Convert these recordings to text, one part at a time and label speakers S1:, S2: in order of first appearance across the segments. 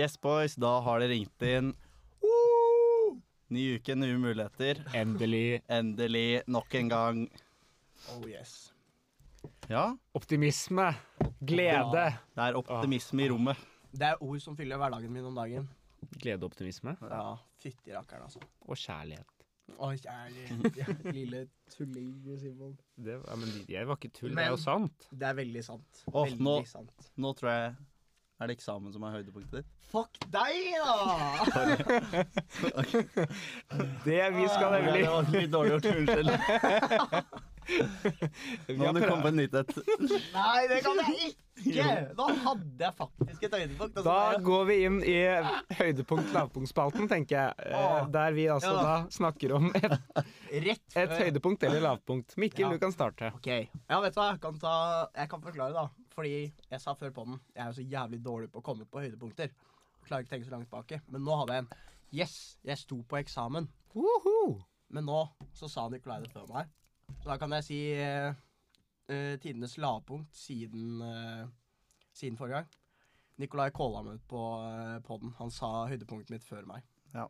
S1: Yes, boys, da har det ringt inn. Woo! Ny uke, nye muligheter.
S2: Endelig.
S1: Endelig, nok en gang.
S3: Oh yes.
S1: Ja,
S2: Optimisme. Glede.
S1: det er optimisme i rommet.
S3: Det er ord som fyller hverdagen min om dagen.
S2: Glede og optimisme.
S3: Ja, Fytti rakkeren, altså.
S2: Og kjærlighet.
S3: Å, kjærlighet. Lille tulling, Simon.
S2: Det, ja, men jeg var ikke tull, det
S3: Men-
S2: er jo sant.
S3: Det er veldig sant.
S1: Åh,
S3: veldig
S1: nå-
S3: sant.
S1: Nå tror jeg Er det eksamen som er høydepunktet ditt?
S3: Fuck deg, da!
S2: Det vi skal
S1: Det
S2: nemlig
S1: var litt dårlig gjort. Unnskyld. Nå må du komme på en nytt et.
S3: Nei, det kan jeg ikke! Da hadde jeg faktisk et høydepunkt. og
S2: Da går vi inn i høydepunkt-lavpunktspalten, tenker jeg. Eh,
S3: Åh.
S2: Der vi altså
S3: Ja.
S2: da snakker om et,
S3: Rett
S2: et høydepunkt eller lavpunkt. Mikkel,
S3: Ja.
S2: du kan starte.
S3: Ok, ja vet du hva, jeg kan, ta, jeg kan forklare da Fordi jeg sa før på den Jeg er jo så jævlig dårlig på å komme på høydepunkter Klarer ikke å tenke så langt tilbake Men nå hadde jeg en Yes, jeg sto på eksamen
S2: Woho!
S3: Men nå så sa Nikolai det før meg Så da kan jeg si eh, eh, Tidenes lavpunkt siden eh, Siden forrige gang Nikolai kåla meg ut på uh, podden Han sa høydepunktet mitt før meg
S1: Ja,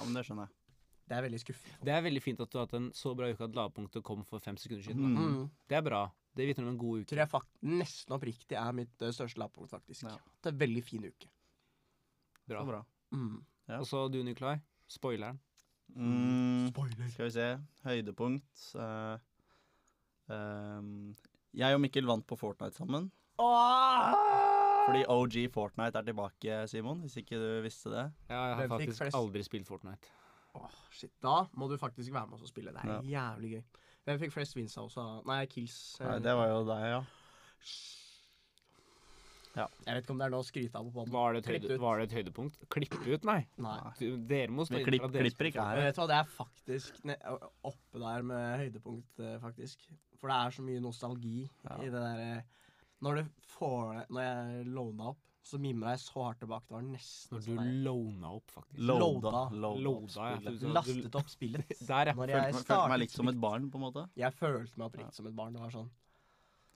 S1: men det skjønner jeg.
S3: Det er veldig skuffende
S2: Det er veldig fint at du har hatt en så bra uke at lavpunktet kom for fem sekunder siden.
S1: Mm.
S2: Det er bra. Det vitner om en god uke.
S3: Tror jeg fakt nesten oppriktig er mitt eh, største lavpunkt faktisk
S1: Ja.
S3: Det er en veldig fin uke
S2: Bra.
S1: Så bra.
S3: mm.
S1: Ja.
S2: Og så du, Nikolai. Spoileren.
S1: Mm,
S3: Spoiler
S1: skal vi se. Høydepunkt. Uh, um, jeg og Mikkel vant på Fortnite sammen. Fordi OG Fortnite er tilbake, Simon. Hvis ikke du visste det.
S2: Ja, jeg har faktisk aldri spilt Fortnite.
S3: Åh, shit. Da må du faktisk være med oss og spille. Det er jævlig gøy. Hvem fikk flest wins av oss? Nei, kills. eh,
S1: Nei, det var jo deg, ja.
S3: Jeg vet ikke om det er noe å skryte av på.
S2: Var det, et høyde, var det et høydepunkt? Klippe ut, nei.
S3: Nei.
S2: Dere må stå inne
S1: klipp, klipper ikke her.
S3: vet du hva, det er faktisk oppe der med høydepunkt, eh, faktisk. For det er så mye nostalgi
S1: Ja.
S3: i det derre Når Når jeg lona opp, så mimra jeg så hardt tilbake. Det var nesten
S2: Når
S3: sånn
S2: du
S3: der-
S2: lona opp, faktisk.
S1: Loada.
S3: Loada.
S2: Ja. Du-
S3: Lastet opp spillet.
S2: Der, ja.
S3: Når
S1: Følte,
S3: jeg
S1: meg- følte meg litt som et barn, på en måte.
S3: Jeg følte meg oppriktig som et barn. Det var sånn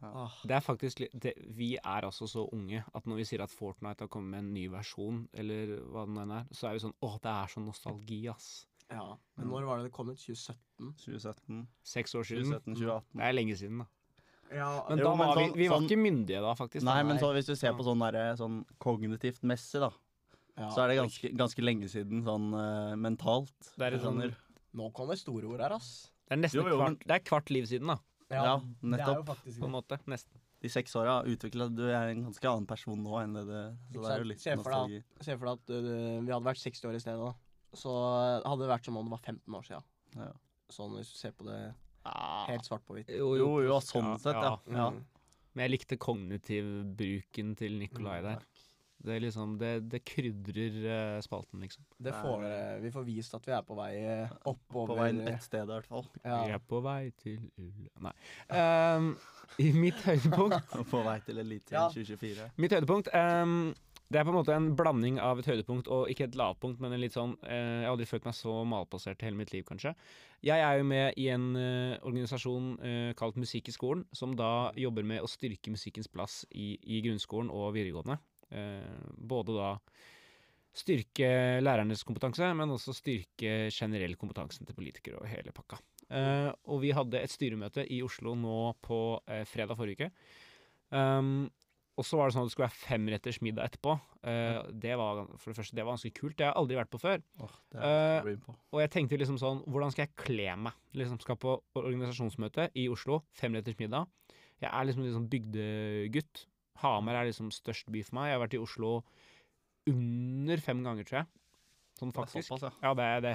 S1: Ja.
S2: Det er faktisk litt det, Vi er altså så unge at når vi sier at Fortnite har kommet med en ny versjon, eller hva det nå enn er, så er vi sånn Å, det er sånn nostalgi, ass.
S3: Ja. Men når var det det kom ut? 2017?
S1: 2017,
S2: Seks år siden.
S1: 2017, 2018.
S2: Det er lenge siden, da.
S3: Ja,
S2: Men
S1: Jo,
S2: da
S1: men
S2: var
S1: sånn-
S2: vi, vi var
S1: sånn-
S2: ikke myndige da, faktisk.
S1: Nei, men så hvis du ser på sånn, der, sånn kognitivt messig, da,
S3: ja.
S1: så er det ganske, ganske lenge siden sånn uh, mentalt.
S2: Det er et sånn-
S3: Nå kommer store ord her, ass.
S2: Det er nesten
S1: Jo, jo, men-
S2: kvart, det er kvart liv siden, da.
S1: Ja,
S3: Det er
S1: nettopp.
S3: faktisk
S2: På en måte. Nesten.
S1: De seks åra utvikla du er en ganske annen person nå enn det det Så det er jo litt
S3: Se for deg
S1: nostalgi.
S3: Se for deg at uh, vi hadde vært 60 år i stedet, da. Så hadde det vært som om det var 15 år siden.
S1: Ja.
S3: Sånn hvis du ser på det. Helt svart på hvitt.
S2: Jo,
S1: Jo, jo, sånn sett, ja. ja.
S3: Mm.
S2: Men jeg likte kognitivbruken til Nikolai der. Det er liksom Det, det krydrer eh, spalten, liksom.
S3: Det får. Vi får vist at vi er på vei øh, oppover.
S1: På vei et sted, i hvert fall.
S3: ja.
S2: Vi er på vei til ull... Nei. Um, I mitt høydepunkt
S1: På vei til Eliteserien
S3: Ja.
S1: 2024.
S2: Mitt høydepunkt ehm, Det er på en måte en blanding av et høydepunkt og ikke et lavpunkt, men en litt sånn eh, Jeg har aldri følt meg så malplassert i hele mitt liv, kanskje. Jeg er jo med i en eh, organisasjon eh, kalt Musikk i skolen, som da jobber med å styrke musikkens plass i, i grunnskolen og videregående. Eh, både da styrke lærernes kompetanse, men også styrke generell kompetansen til politikere og hele pakka. Eh, og vi hadde et styremøte i Oslo nå på eh, fredag forrige uke. Um, og så var det sånn at det skulle være femretters middag etterpå. Uh, det var, for det første, det var ganske kult. Det har jeg aldri vært på før.
S1: Oh, på.
S2: Og jeg tenkte liksom sånn, hvordan skal jeg kle meg? Liksom skal på organisasjonsmøte i Oslo, femretters middag. Jeg er liksom litt sånn bygdegutt. Hamar er liksom størst by for meg. Jeg har vært i Oslo under fem ganger, tror jeg. Sånn faktisk.
S1: Det er såpass, ja.
S2: Ja, det det.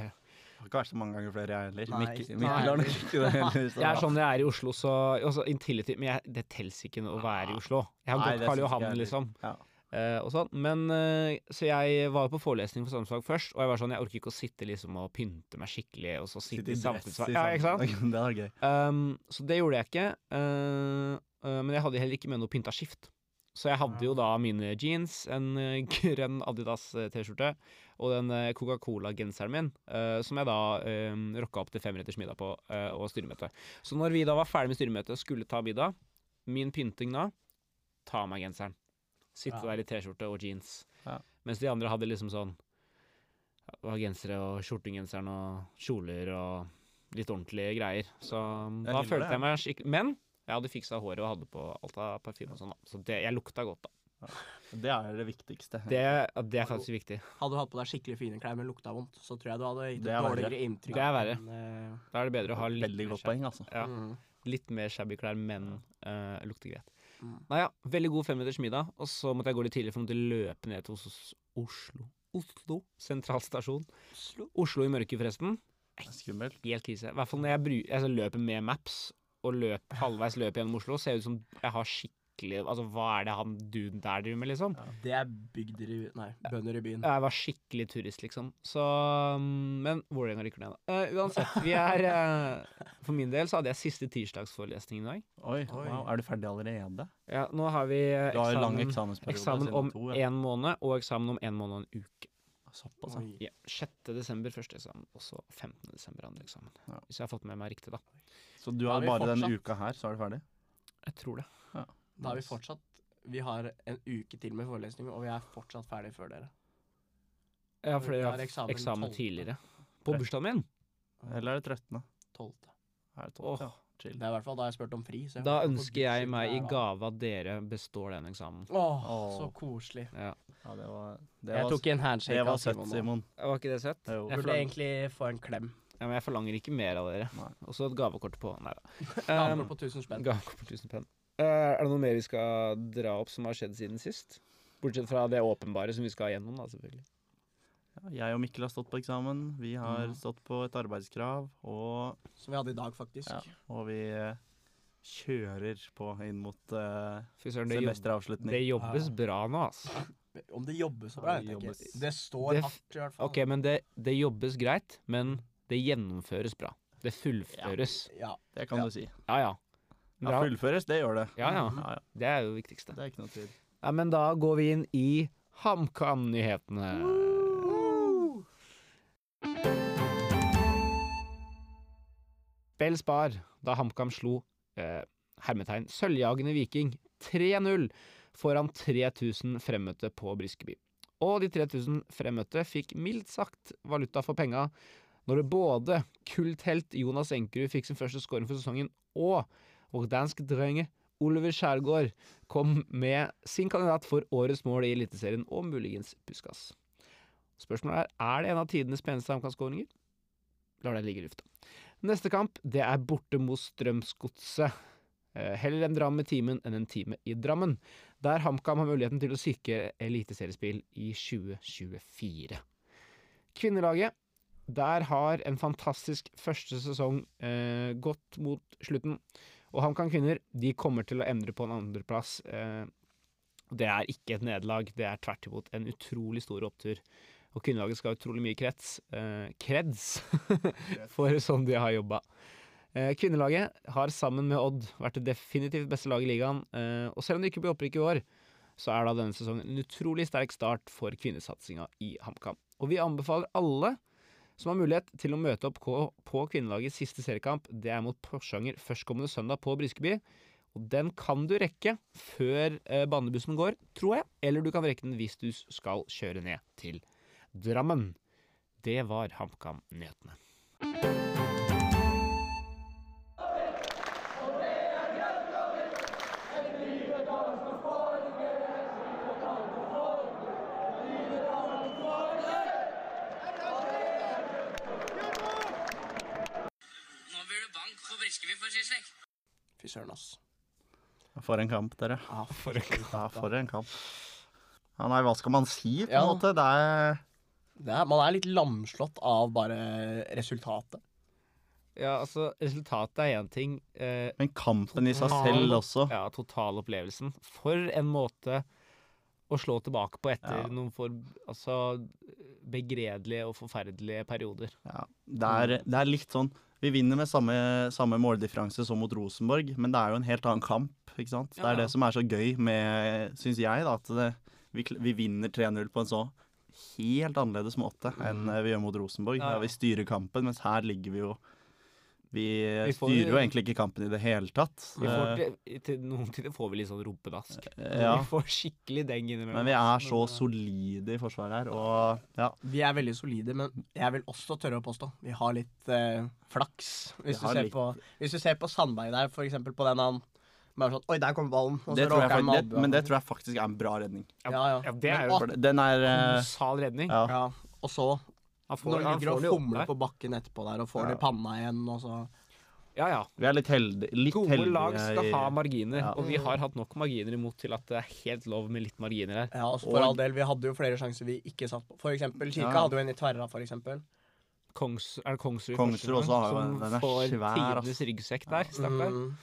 S1: Har ikke vært så mange ganger flere, jeg heller.
S3: Nei,
S1: Mikkel,
S3: nei.
S1: Mikkel har nok ikke det heller.
S2: Jeg er sånn jeg er i Oslo, så også Intility Men jeg, det teller ikke å være i Oslo. Jeg har gått Karl Johan, liksom.
S1: Ja.
S2: Uh, sånn. Men uh, Så jeg var på forelesning for samfunnsfag først, og jeg var sånn Jeg orker ikke å sitte liksom og pynte meg skikkelig, og så sitte, i samfunnsfag. Ja, ikke sant?
S1: Det er gøy.
S2: Um, så det gjorde jeg ikke. Uh, men jeg hadde heller ikke med noe pynta skift. Så jeg hadde jo da mine jeans, en eh, grønn Adidas eh, T-skjorte og den eh, Coca-Cola-genseren min, uh, som jeg da um, rocka opp til femretters middag på uh, og styremøte. Så når vi da var ferdig med styremøtet og skulle ta middag, min pynting da Ta av meg genseren. Sitte
S3: Ja.
S2: der i T-skjorte og jeans.
S1: Ja.
S2: Mens de andre hadde liksom sånn var gensere og skjortegenseren og kjoler og litt ordentlige greier. Så
S1: Jeg
S2: da følte jeg meg skikkelig Men jeg hadde fiksa håret og hadde på alt av parfyme og sånn, da. Så det, jeg lukta godt, da.
S1: Det er det viktigste.
S2: Det, det er faktisk viktig.
S3: Hadde du hatt på deg skikkelig fine klær, men lukta vondt, så tror jeg du hadde gitt et
S1: er verre.
S3: dårligere inntrykk.
S2: Det er verre.
S3: Men, uh,
S2: Da er det bedre å ha litt
S1: Veldig godt poeng, altså.
S2: Ja,
S3: mm.
S2: litt mer shabby klær, men uh, lukter greit.
S3: Mm.
S2: Nei ja, veldig god femminutters middag, og så måtte jeg gå litt tidlig for å måtte løpe ned til Os Oslo. Oslo sentralstasjon.
S3: Oslo.
S2: Oslo i mørket, forresten.
S1: Skummelt.
S2: Helt krise. I hvert fall når jeg, bru jeg løper med maps, og løp, halvveis løp gjennom Oslo, ser ut som jeg har skikkelig Altså, hva er det han duden der driver med, liksom?
S3: Det er bygder i Nei, bønder i byen.
S2: Jeg var skikkelig turist, liksom. Så mm, Men Vålerenga rykker ned, da. Uh, uansett, vi er uh, For min del så hadde jeg siste tirsdagsforelesning i dag.
S1: Oi,
S3: Oi.
S1: wow, er du ferdig allerede?
S2: Ja, nå har vi eksamen.
S1: Du har lang
S2: eksamen,
S1: eksamensperiode.
S2: eksamen om
S1: to, ja.
S2: én måned, og eksamen om én måned og en uke.
S1: Såpass, ja.
S2: Ja, 6. desember første eksamen, og så 15. desember andre eksamen.
S1: Ja.
S2: Hvis jeg har fått med meg riktig, da.
S1: Så du har
S3: er
S1: bare denne
S3: fortsatt-
S1: uka her, så er du ferdig?
S2: Jeg tror det.
S3: Da har vi fortsatt Vi har en uke til med forelesning, og vi er fortsatt ferdig før dere.
S2: Ja, fordi jeg
S3: har eksamen
S2: eksamen
S3: 12..
S2: tidligere. På bursdagen min.
S1: Eller er det 13.?
S3: 12.
S1: Er det 12?
S2: Oh.
S1: Ja, chill.
S3: Det er i hvert fall da jeg spurte om fri. Så jeg
S2: Da ønsker jeg meg i
S3: er
S2: gave at dere består den eksamen.
S3: Åh,
S1: Åh.
S3: så koselig.
S2: Ja.
S1: Ja, det var Det
S3: Jeg
S1: var,
S3: tok en handshake
S1: det var
S3: av
S1: søtt.
S3: Simon.
S2: Var ikke det søtt? Jeg
S3: Burde egentlig få en klem.
S2: Ja, men jeg forlanger ikke mer av dere. Og så et gavekort på. Nei da.
S3: Gavekort på 1000 spenn.
S2: Gavekort på 1000 spenn. Eh, er det noe mer vi skal dra opp som har skjedd siden sist? Bortsett fra det åpenbare som vi skal gjennom, da, selvfølgelig.
S1: Ja, jeg og Mikkel har stått på eksamen. Vi har
S3: mm.
S1: stått på et arbeidskrav. Og,
S3: Som vi hadde i dag, faktisk.
S1: ja, og vi eh, kjører på inn mot eh,
S2: jobb,
S1: semesteravslutning.
S2: det jobbes bra nå, altså.
S3: Om det jobbes så bra,
S1: Ja, det.
S3: Det står
S2: Det
S3: hardt, i hvert fall.
S2: Ok, men det, det jobbes greit, men det gjennomføres bra. Det fullføres.
S3: Ja.
S1: Det kan
S3: Ja.
S1: du si.
S2: Ja ja.
S1: Ja, fullføres, det gjør det.
S2: Ja ja.
S1: Ja, ja.
S2: Det er jo det viktigste.
S1: Det er ikke noe tvil.
S2: Ja, men da går vi inn i HamKam-nyhetene. Bell Spar da HamKam slo eh, hermetegn sølvjagende Viking 3-0 foran 3000 fremmøtte på Briskeby. Og de 3000 fremmøtte fikk mildt sagt valuta for penga når det både kulthelt Jonas Enkerud fikk sin første scoring for sesongen, og vår danske drenge Oliver Skjærgård kom med sin kandidat for årets mål i Eliteserien, og muligens Puskas. Spørsmålet er er det en av tidenes peneste HamKam-skåringer. Lar det ligge i lufta. Neste kamp det er borte mot Strømsgodset. Eh, heller en dram med timen enn en time i Drammen, der HamKam har muligheten til å sikre eliteseriespill i 2024. Kvinnelaget der har en fantastisk første sesong eh, gått mot slutten. Og HamKam kvinner de kommer til å endre på en andreplass. Eh, det er ikke et nederlag, det er tvert imot en utrolig stor opptur. Og kvinnelaget skal ha utrolig mye krets. Eh, kreds for sånn de har jobba. Eh, kvinnelaget har sammen med Odd vært det definitivt beste laget i ligaen. Eh, og selv om det ikke blir opprykk i år, så er da denne sesongen en utrolig sterk start for kvinnesatsinga i HamKam. Og vi anbefaler alle som har mulighet til å møte opp på, kvinnelagets siste seriekamp. Det er mot Porsanger førstkommende søndag på Briskeby. Og den kan du rekke før eh, banebussen går, tror jeg. Eller du kan rekke den hvis du skal kjøre ned til Drammen. Det var HamKam-nyhetene.
S4: Briskeby for Sisek.
S3: Fy søren, ass.
S1: For en kamp, dere.
S3: Ja, for en kamp.
S1: Ja, for en kamp. Ja, nei, hva skal man si, på en
S3: Ja.
S1: måte? Det er
S3: Det er, man er litt lamslått av bare resultatet.
S2: Ja, altså, resultatet er én ting. Eh,
S1: Men kampen i seg selv også.
S2: ja, totalopplevelsen. For en måte å slå tilbake på etter
S1: Ja.
S2: noen for altså, begredelige og forferdelige perioder.
S1: Ja, det, er, det er litt sånn Vi vinner med samme, samme måldifferanse som mot Rosenborg, men det er jo en helt annen kamp. ikke sant? Det er det som er så gøy med, syns jeg, da, at det, vi, vi vinner 3-0 på en så helt annerledes måte enn eh, vi gjør mot Rosenborg.
S2: Ja, ja.
S1: Vi styrer kampen, mens her ligger vi jo Vi,
S2: Vi får-
S1: styrer jo egentlig ikke kampen i det hele tatt.
S2: Vi får
S1: Eh,
S2: til, til noen tider får vi litt sånn rumpedask.
S1: ja.
S2: Vi får skikkelig deng innimellom.
S1: Men vi er så
S2: Men,
S1: solide i forsvaret her, og ja.
S3: Vi er veldig solide, men jeg vil også tørre å påstå vi har litt eh, flaks. Hvis du, ser
S1: litt.
S3: på, hvis du ser på Sandberg der, for eksempel på den han bare sånn Oi, der kommer ballen. Og
S1: Det jeg, det, men det tror jeg faktisk er en bra redning.
S3: Ja, ja.
S2: Ja, det er jo
S1: den er eh,
S2: kolossal redning.
S1: Ja.
S3: Ja, og så
S2: Han får,
S3: når
S2: han
S3: ligger
S2: får
S3: og
S2: det jo opp
S3: på bakken etterpå der og får
S1: Ja.
S3: det i panna igjen, og så
S2: Ja, ja.
S1: Vi er litt heldige. Litt
S2: Gode
S1: heldige
S2: lag skal ha marginer,
S1: Ja.
S2: og vi har hatt nok marginer imot til at det er helt lov med litt marginer her.
S3: Ja, altså for
S1: Og-
S3: all del, vi hadde jo flere sjanser vi ikke satt på. For eksempel, Kirka
S1: Ja.
S3: hadde jo en i tverra, for eksempel.
S2: Kongs, er det Kongsrud,
S1: Kongsrud også har jo en- den
S2: som får
S1: svær,
S2: tidenes ryggsekk der, stakkar.
S3: Mm.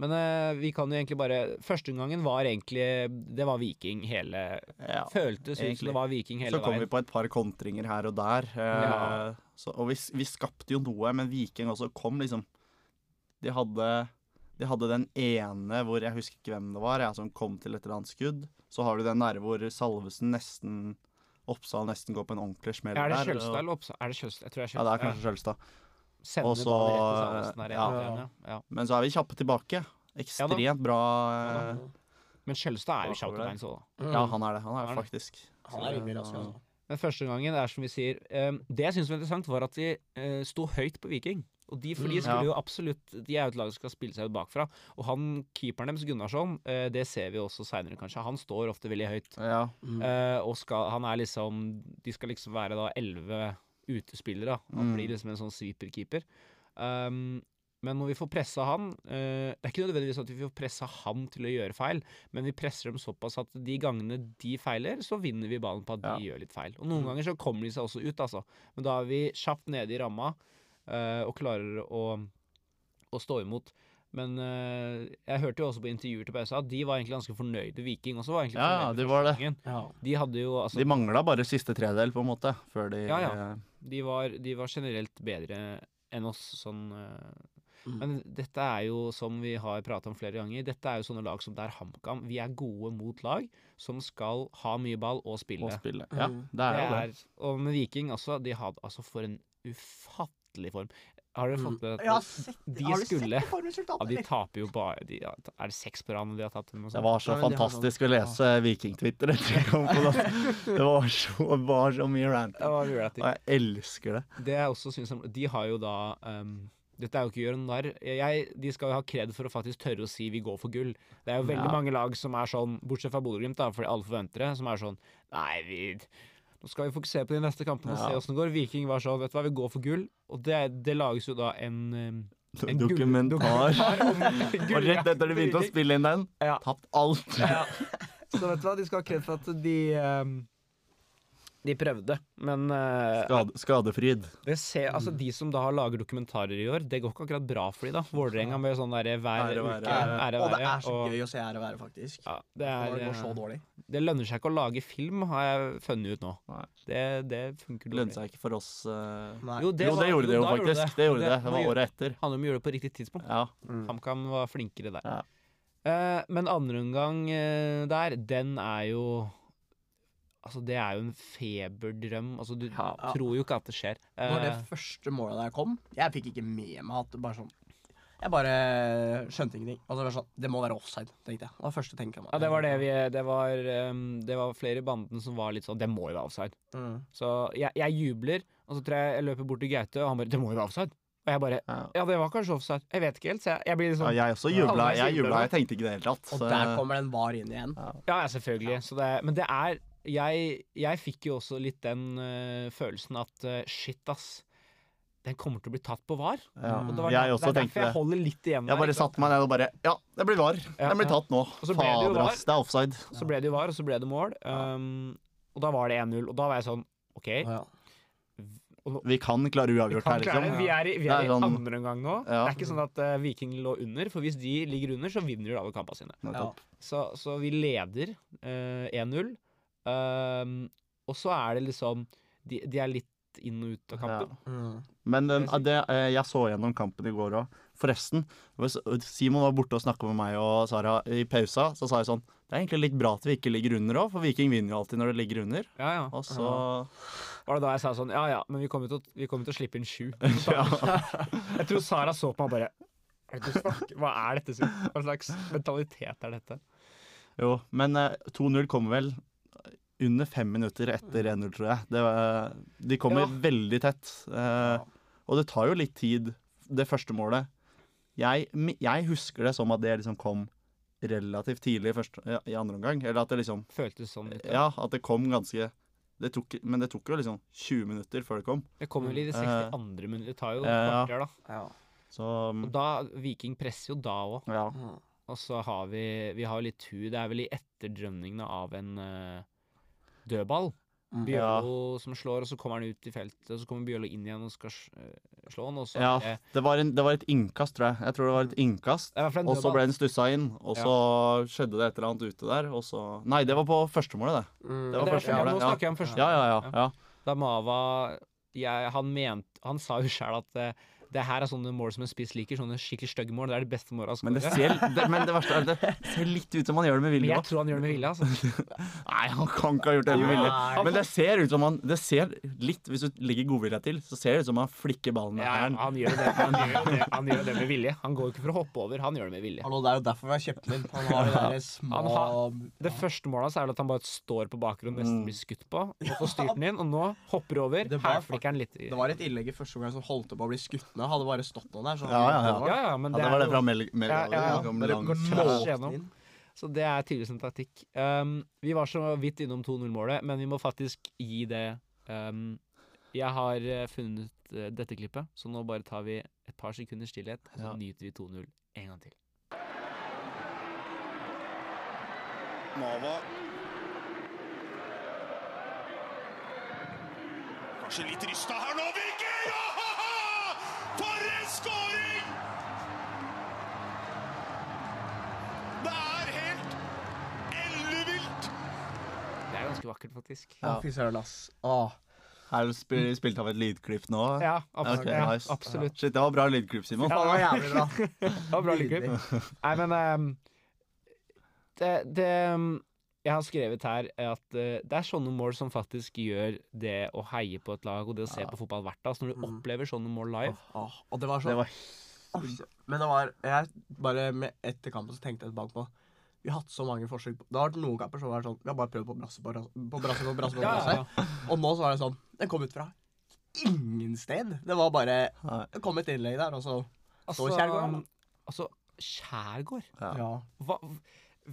S2: Men uh, vi kan jo egentlig bare Førsteomgangen var egentlig Det var Viking hele
S1: Ja.
S2: Føltes ut som det var Viking hele veien.
S1: Så kom vi på et par kontringer her og der. Uh,
S2: Ja.
S1: så, og vi, vi skapte jo noe, men Viking også kom liksom De hadde, de hadde den ene hvor jeg husker ikke hvem det var, jeg, som kom til et eller annet skudd. Så har du den der hvor Salvesen nesten Oppsal nesten går på en ordentlig smell
S2: Er det. Kjølstad eller Oppsal? Er det Kjølstad? Jeg tror det er
S1: Ja, det er kanskje Kjølstad.
S2: Sender Også, rett til Salvesen der,
S1: ja.
S2: ja. Ja, ja.
S1: Men så er vi kjappe tilbake. Ekstremt bra. eh,
S2: Men Kjølstad er jo
S1: kjapp til
S2: kjapt òg, da.
S3: Mm.
S1: Ja, han er det. Han
S2: Han
S1: er
S2: er
S1: faktisk.
S3: Han er rimelig rask, altså.
S2: Men første gangen, det er som vi sier um, Det jeg syns var interessant, var at de uh, sto høyt på Viking. Og de, for de
S3: Mm.
S2: skulle jo absolutt De er jo et lag som skal spille seg ut bakfra. Og han keeperen deres, Gunnarsson, uh, det ser vi også seinere, kanskje. Han står ofte veldig høyt.
S1: Ja.
S3: Mm.
S2: Uh, og skal, han er liksom De skal liksom være da elleve utespillere. da. Han
S1: Mm.
S2: blir liksom en sånn sweeper-keeper. Um, men når vi får pressa han eh, Det er ikke nødvendigvis at vi får pressa han til å gjøre feil, men vi presser dem såpass at de gangene de feiler, så vinner vi ballen på at de gjør litt feil. Og noen ganger så kommer de seg også ut, altså. Men da er vi kjapt nede i ramma eh, og klarer å, å stå imot. Men uh, jeg hørte jo også på intervjuer til pausa at de var egentlig ganske fornøyde. Viking også var egentlig
S1: Ja,
S2: fornøyde.
S1: de var det.
S3: Ja.
S2: De hadde jo altså
S1: De mangla bare siste tredel, på en måte, før de
S2: Ja, ja.
S1: eh,
S2: de var, de var generelt bedre enn oss sånn uh,
S3: Mm.
S2: Men dette er jo, som vi har prata om flere ganger, dette er jo sånne lag som det er HamKam. Vi er gode mot lag som skal ha mye ball og spille.
S1: Og spille. Ja,
S3: Mm.
S1: det er
S2: Det
S1: jo det.
S2: er, og med Viking også, de hadde altså for en ufattelig form. Har dere fått med
S3: Mm.
S2: At de skulle- ja, de taper jo bare de, Er det seks på rad de har tatt? eller noe
S1: Det var så fantastisk å lese Viking-Twitter etter jeg kom på det. Det var så, var så mye rant.
S2: Det var mye rett i.
S1: Og jeg elsker det.
S2: Det jeg også synes De har jo da um, Dette er jo ikke å gjøre narr. Jeg- De skal jo ha kred for å faktisk tørre å si vi går for gull. Det er jo veldig
S1: Ja.
S2: mange lag som er sånn, bortsett fra Bodø-Glimt, fordi alle forventer det, som er sånn Nei, vi nå skal vi fokusere på de neste kampene og se
S1: Ja.
S2: åssen det går. Viking var sånn, vet du hva, vi går for gull. Og det, det lages jo da en,
S1: Dokumentar. Og rett etter de begynte å spille inn den,
S2: Ja.
S1: tapt alt.
S2: Ja. Så vet du hva, de skal ha kred for at de ehm, De prøvde, men uh,
S1: Skade, skadefryd.
S2: Det ser, altså De som da har lager dokumentarer i år, det går ikke akkurat bra for de da. Vålerenga med sånn derre hver
S1: Ære være.
S2: uke ære
S3: Og det er så gøy å se ære være, faktisk.
S2: ja, det,
S3: er, det går så
S2: eh,
S3: dårlig.
S2: det lønner seg ikke å lage film, har jeg funnet ut nå.
S1: Nei.
S2: Det, det funker
S1: dårlig. lønner seg ikke for oss. uh...
S3: Nei.
S2: Jo, det,
S1: jo,
S2: var-
S1: gjorde det jo faktisk. Det gjorde det. Det var året etter.
S2: handler om å gjøre det på riktig tidspunkt.
S1: Ja.
S3: Mm.
S2: HamKam var flinkere der.
S1: Ja.
S2: Uh, men andre omgang uh, der, den er jo Altså, det er jo en feberdrøm. Altså, du
S1: Ja.
S2: tror jo ikke at det skjer.
S3: Når det
S2: Eh,
S3: første målet der kom Jeg fikk ikke med meg at det bare sånn Jeg bare skjønte ingenting. Altså, det sånn Det må være offside, tenkte jeg. Det var første tenka
S2: ja, det var det vi Det var, um, det var flere i banden som var litt sånn Det må jo være offside.
S3: Mm.
S2: Så jeg, jeg jubler, og så tror jeg jeg løper bort til Gaute, og han bare 'Det må jo være offside'. Og jeg bare
S1: Ja.
S2: 'Ja, det var kanskje offside'. Jeg vet ikke helt, så jeg, jeg blir liksom
S1: Ja, jeg også jubla. Jeg jubla, jeg tenkte ikke det i det hele tatt.
S3: Og der kommer den var inn igjen.
S1: ja.
S2: Ja, ja, selvfølgelig. Så det, men det er Jeg, jeg fikk jo også litt den uh, følelsen at uh, shit, ass. Den kommer til å bli tatt på var.
S1: Ja.
S2: Og det, var
S1: Jeg
S2: der-
S1: også
S2: det er derfor jeg holder litt igjen
S1: Jeg bare satte meg ned og bare Ja, det blir var.
S2: Ja,
S1: Den blir tatt nå.
S2: så det
S1: Fader, ass. Det er offside.
S2: Så ble det jo var, og så ble det mål. Um, og da var det 1-0. Og da var jeg sånn OK.
S3: Å, Nå,
S1: Vi kan klare uavgjort her, liksom.
S2: vi er i, vi er
S1: er
S2: i
S1: sånn-
S2: andre omgang nå.
S1: Ja.
S2: Det er ikke sånn at uh, Viking lå under, for hvis de ligger under, så vinner de alle kampene sine.
S1: Ja.
S2: Så, så vi leder uh, 1-0. Um, og så er det liksom de, de er litt inn og ut av kampen.
S3: Mm.
S1: Men den,
S2: Det
S1: eh, jeg så gjennom kampen i går òg. Forresten, Simon var borte og snakka med meg og Sara i pausa, så sa jeg sånn Det er egentlig litt bra at vi ikke ligger under òg, for Viking vinner jo alltid når det ligger under.
S2: Ja, ja.
S1: Og så
S2: Var det da jeg sa sånn Ja ja, men vi kommer til å, vi kommer til å slippe inn sju.
S1: ja.
S2: Jeg tror Sara så på meg bare «Er det du snakker? Hva er dette, Hva slags mentalitet er dette?
S1: Jo, men eh, 2-0 kommer vel under fem minutter etter 1-0, tror jeg. Det de kommer
S2: Ja.
S1: veldig tett. Eh, og det tar jo litt tid, det første målet. Jeg, jeg husker det som at det liksom kom relativt tidlig i, første, i andre omgang. Eller at det liksom
S2: Føltes sånn ut.
S1: Ja, at det kom ganske det tok, Men det tok jo liksom 20 minutter før det kom.
S2: Det kom vel i det
S1: Eh,
S2: 62. minutter. Det tar jo et
S1: ja.
S2: kvarter, da.
S3: Ja.
S1: Så
S2: Og da, Viking presser jo da òg.
S1: ja.
S2: Og så har vi Vi har litt tur. Det er vel i etterdrømningene av en eh, dødball.
S3: Mm.
S2: Bjørlo som slår, og så kommer han ut i feltet. Og så kommer Bjørlo inn igjen og skal eh, slå han, og så
S1: ja
S2: det,
S1: var en, det var et innkast, tror jeg. Jeg tror det var et innkast.
S2: det i hvert fall en
S1: Og så ble den stussa inn, og så skjedde det et eller annet ute der, og så Nei, det var på førstemålet, det.
S3: Mm.
S1: Det var
S2: det ja, Nå snakker jeg om førstemålet.
S1: Ja, ja, ja. ja.
S2: Da Mava jeg, han, ment, han sa jo sjøl at eh, det her er sånne mål som en spiss liker. Sånne skikkelig stygge mål. Det er de beste måla
S1: Men det ser, det, men det verste er det ser litt ut som han gjør det med vilje.
S2: Men
S1: jeg
S2: tror han gjør det med vilje. Altså.
S1: Nei, han kan ikke ha gjort det med vilje. Men det ser ut som han Det ser litt, Hvis du legger godvilja til, så ser det ut som han flikker ballen med
S2: Ja,
S1: hælen.
S2: han, gjør det, han, gjør det, han gjør det med vilje. Han går ikke for å hoppe over, han gjør det med vilje.
S3: Hallo, det er jo derfor vi har kjøpt den inn. Han har de der små
S2: Han har- Det første målet hans er vel at han bare står på bakgrunnen nesten
S1: Mm.
S2: blir skutt på. Og får styrt den inn, og nå hopper over.
S3: Her
S2: flikker han litt.
S3: Det var et innlegg i første omgang som holdt på å bli skutt ned. Hadde bare stått noen der. Så
S1: Ja, ja, ja.
S2: Ja, ja, men
S1: Ja,
S2: det,
S1: det var
S2: er
S1: det fra Mel... Mel
S2: Ja, ja, ja.
S1: det
S3: Bare går
S2: tvers så det er tydeligvis en taktikk. Um, vi var så vidt innom 2-0-målet, men vi må faktisk gi det um, Jeg har eh, funnet eh, dette klippet, så nå bare tar vi et par sekunder stillhet, og så
S1: Ja.
S2: nyter vi 2-0 en gang til.
S5: Nava. Kanskje litt rysta her nå, Viking! Ja! En skåring! Det er helt ellevilt!
S2: Det er ganske vakkert, faktisk.
S3: Ja, fy søren, ass. Åh.
S1: Er du spil- spilt av et lydklipp nå?
S2: Ja, absolutt.
S1: Ok,
S2: ja, absolutt.
S1: Shit, det var bra lydklipp, Simon.
S3: Ja, det var jævlig bra.
S2: Det var bra lydklipp. Nei, men um, det, det ehm, Jeg har skrevet her at uh, det er sånne mål som faktisk gjør det å heie på et lag og det å se på fotball verdt det. Altså når du
S3: Mm.
S2: opplever sånne mål live.
S3: Åh, og det var sånn.
S1: Det var
S3: Men det var Jeg bare med etter kampen så tenkte jeg tilbake på Vi har hatt så mange forsøk på Det har vært noen kamper som har vært sånn Vi har bare prøvd på brasse på brasse på brasse på brasse. På
S2: Ja,
S3: brasse.
S2: ja, ja.
S3: Og nå så var det sånn Den kom ut fra ingen sted. Det var bare Det kom et innlegg der, og så
S2: Altså,
S3: Kjærgaard, da.
S2: altså Kjærgaard?
S1: Ja.
S3: Ja.
S2: Hva,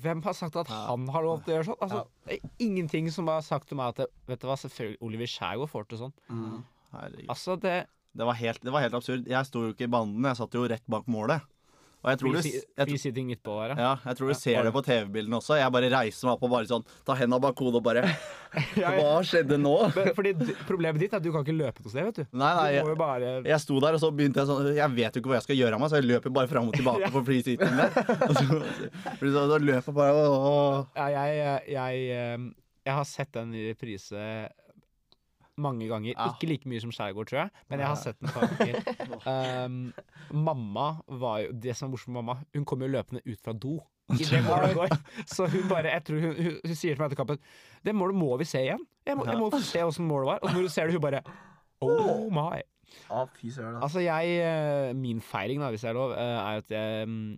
S2: hvem har sagt at han har lov til å gjøre sånn? Altså, det er ingenting som har sagt til meg at det, Vet du hva, selvfølgelig Oliver Skjærgaard får til sånn.
S3: Mm.
S2: Altså, det
S1: Det var, helt, det var helt absurd. Jeg sto jo ikke i banden, jeg satt jo rett bak målet. Og jeg tror du,
S2: free, sitting midtpå der, ja.
S1: jeg tror du ser det på TV-bildene også. Jeg bare reiser meg opp og bare sånn Ta henda bak hodet og bare. Hva skjedde nå?
S2: Fordi Problemet ditt er at du kan ikke løpe noe sted, vet du.
S1: Nei, nei,
S2: Du må jo bare
S1: jeg sto der, og så begynte jeg sånn Jeg vet jo ikke hva jeg skal gjøre av meg, så jeg løper bare fram og tilbake på free der. Og så, så, så løper jeg bare og...
S2: Ja, jeg, jeg, jeg, eh, jeg har sett den i reprise mange ganger.
S1: Ja.
S2: Ikke like mye som Skjærgård, tror jeg, men jeg har sett den et par ganger. Um, mamma var jo Det som er morsomt med mamma, hun kom jo løpende ut fra do. Så hun bare jeg tror hun, hun, hun sier til meg etter kampen Det målet må vi se igjen. Jeg må, jeg må få se åssen målet var. Og når du ser det, hun bare Oh my.
S3: Ah, fy
S2: Altså, jeg eh, Min feiring, da, hvis jeg er lov, eh, er at jeg mm,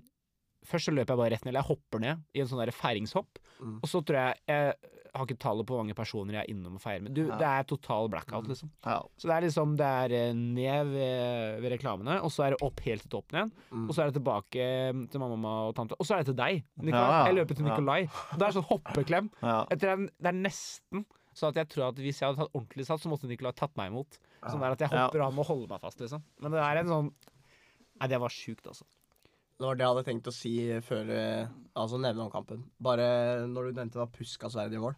S2: Først så løper jeg bare rett ned, eller jeg hopper ned i en sånn der feiringshopp.
S3: Mm.
S2: Og så tror jeg Jeg har ikke tallet på hvor mange personer jeg er innom og feirer med. Du, det er total blackout, liksom.
S1: Ja.
S2: Så det er liksom Det er eh, ned ved, ved reklamene, og så er det opp helt til toppen igjen.
S3: Mm.
S2: Og så er det tilbake mm, til mamma og tante. Og så er det til deg, Nikolai.
S1: Ja, ja.
S2: Jeg løper til
S1: Ja.
S2: Nikolai. Og det er sånn hoppeklem.
S1: Ja.
S2: Det er- det er nesten sånn at jeg tror at hvis jeg hadde tatt ordentlig sats, så måtte Nikolai tatt meg imot. Sånn der at jeg
S1: Ja.
S2: hopper av med å holde meg fast, liksom. Men det er en sånn Nei, det var sjukt, altså.
S3: Det var det jeg hadde tenkt å si før eh, Altså nevne om kampen. Bare når du nevnte var Puskas verdige mål.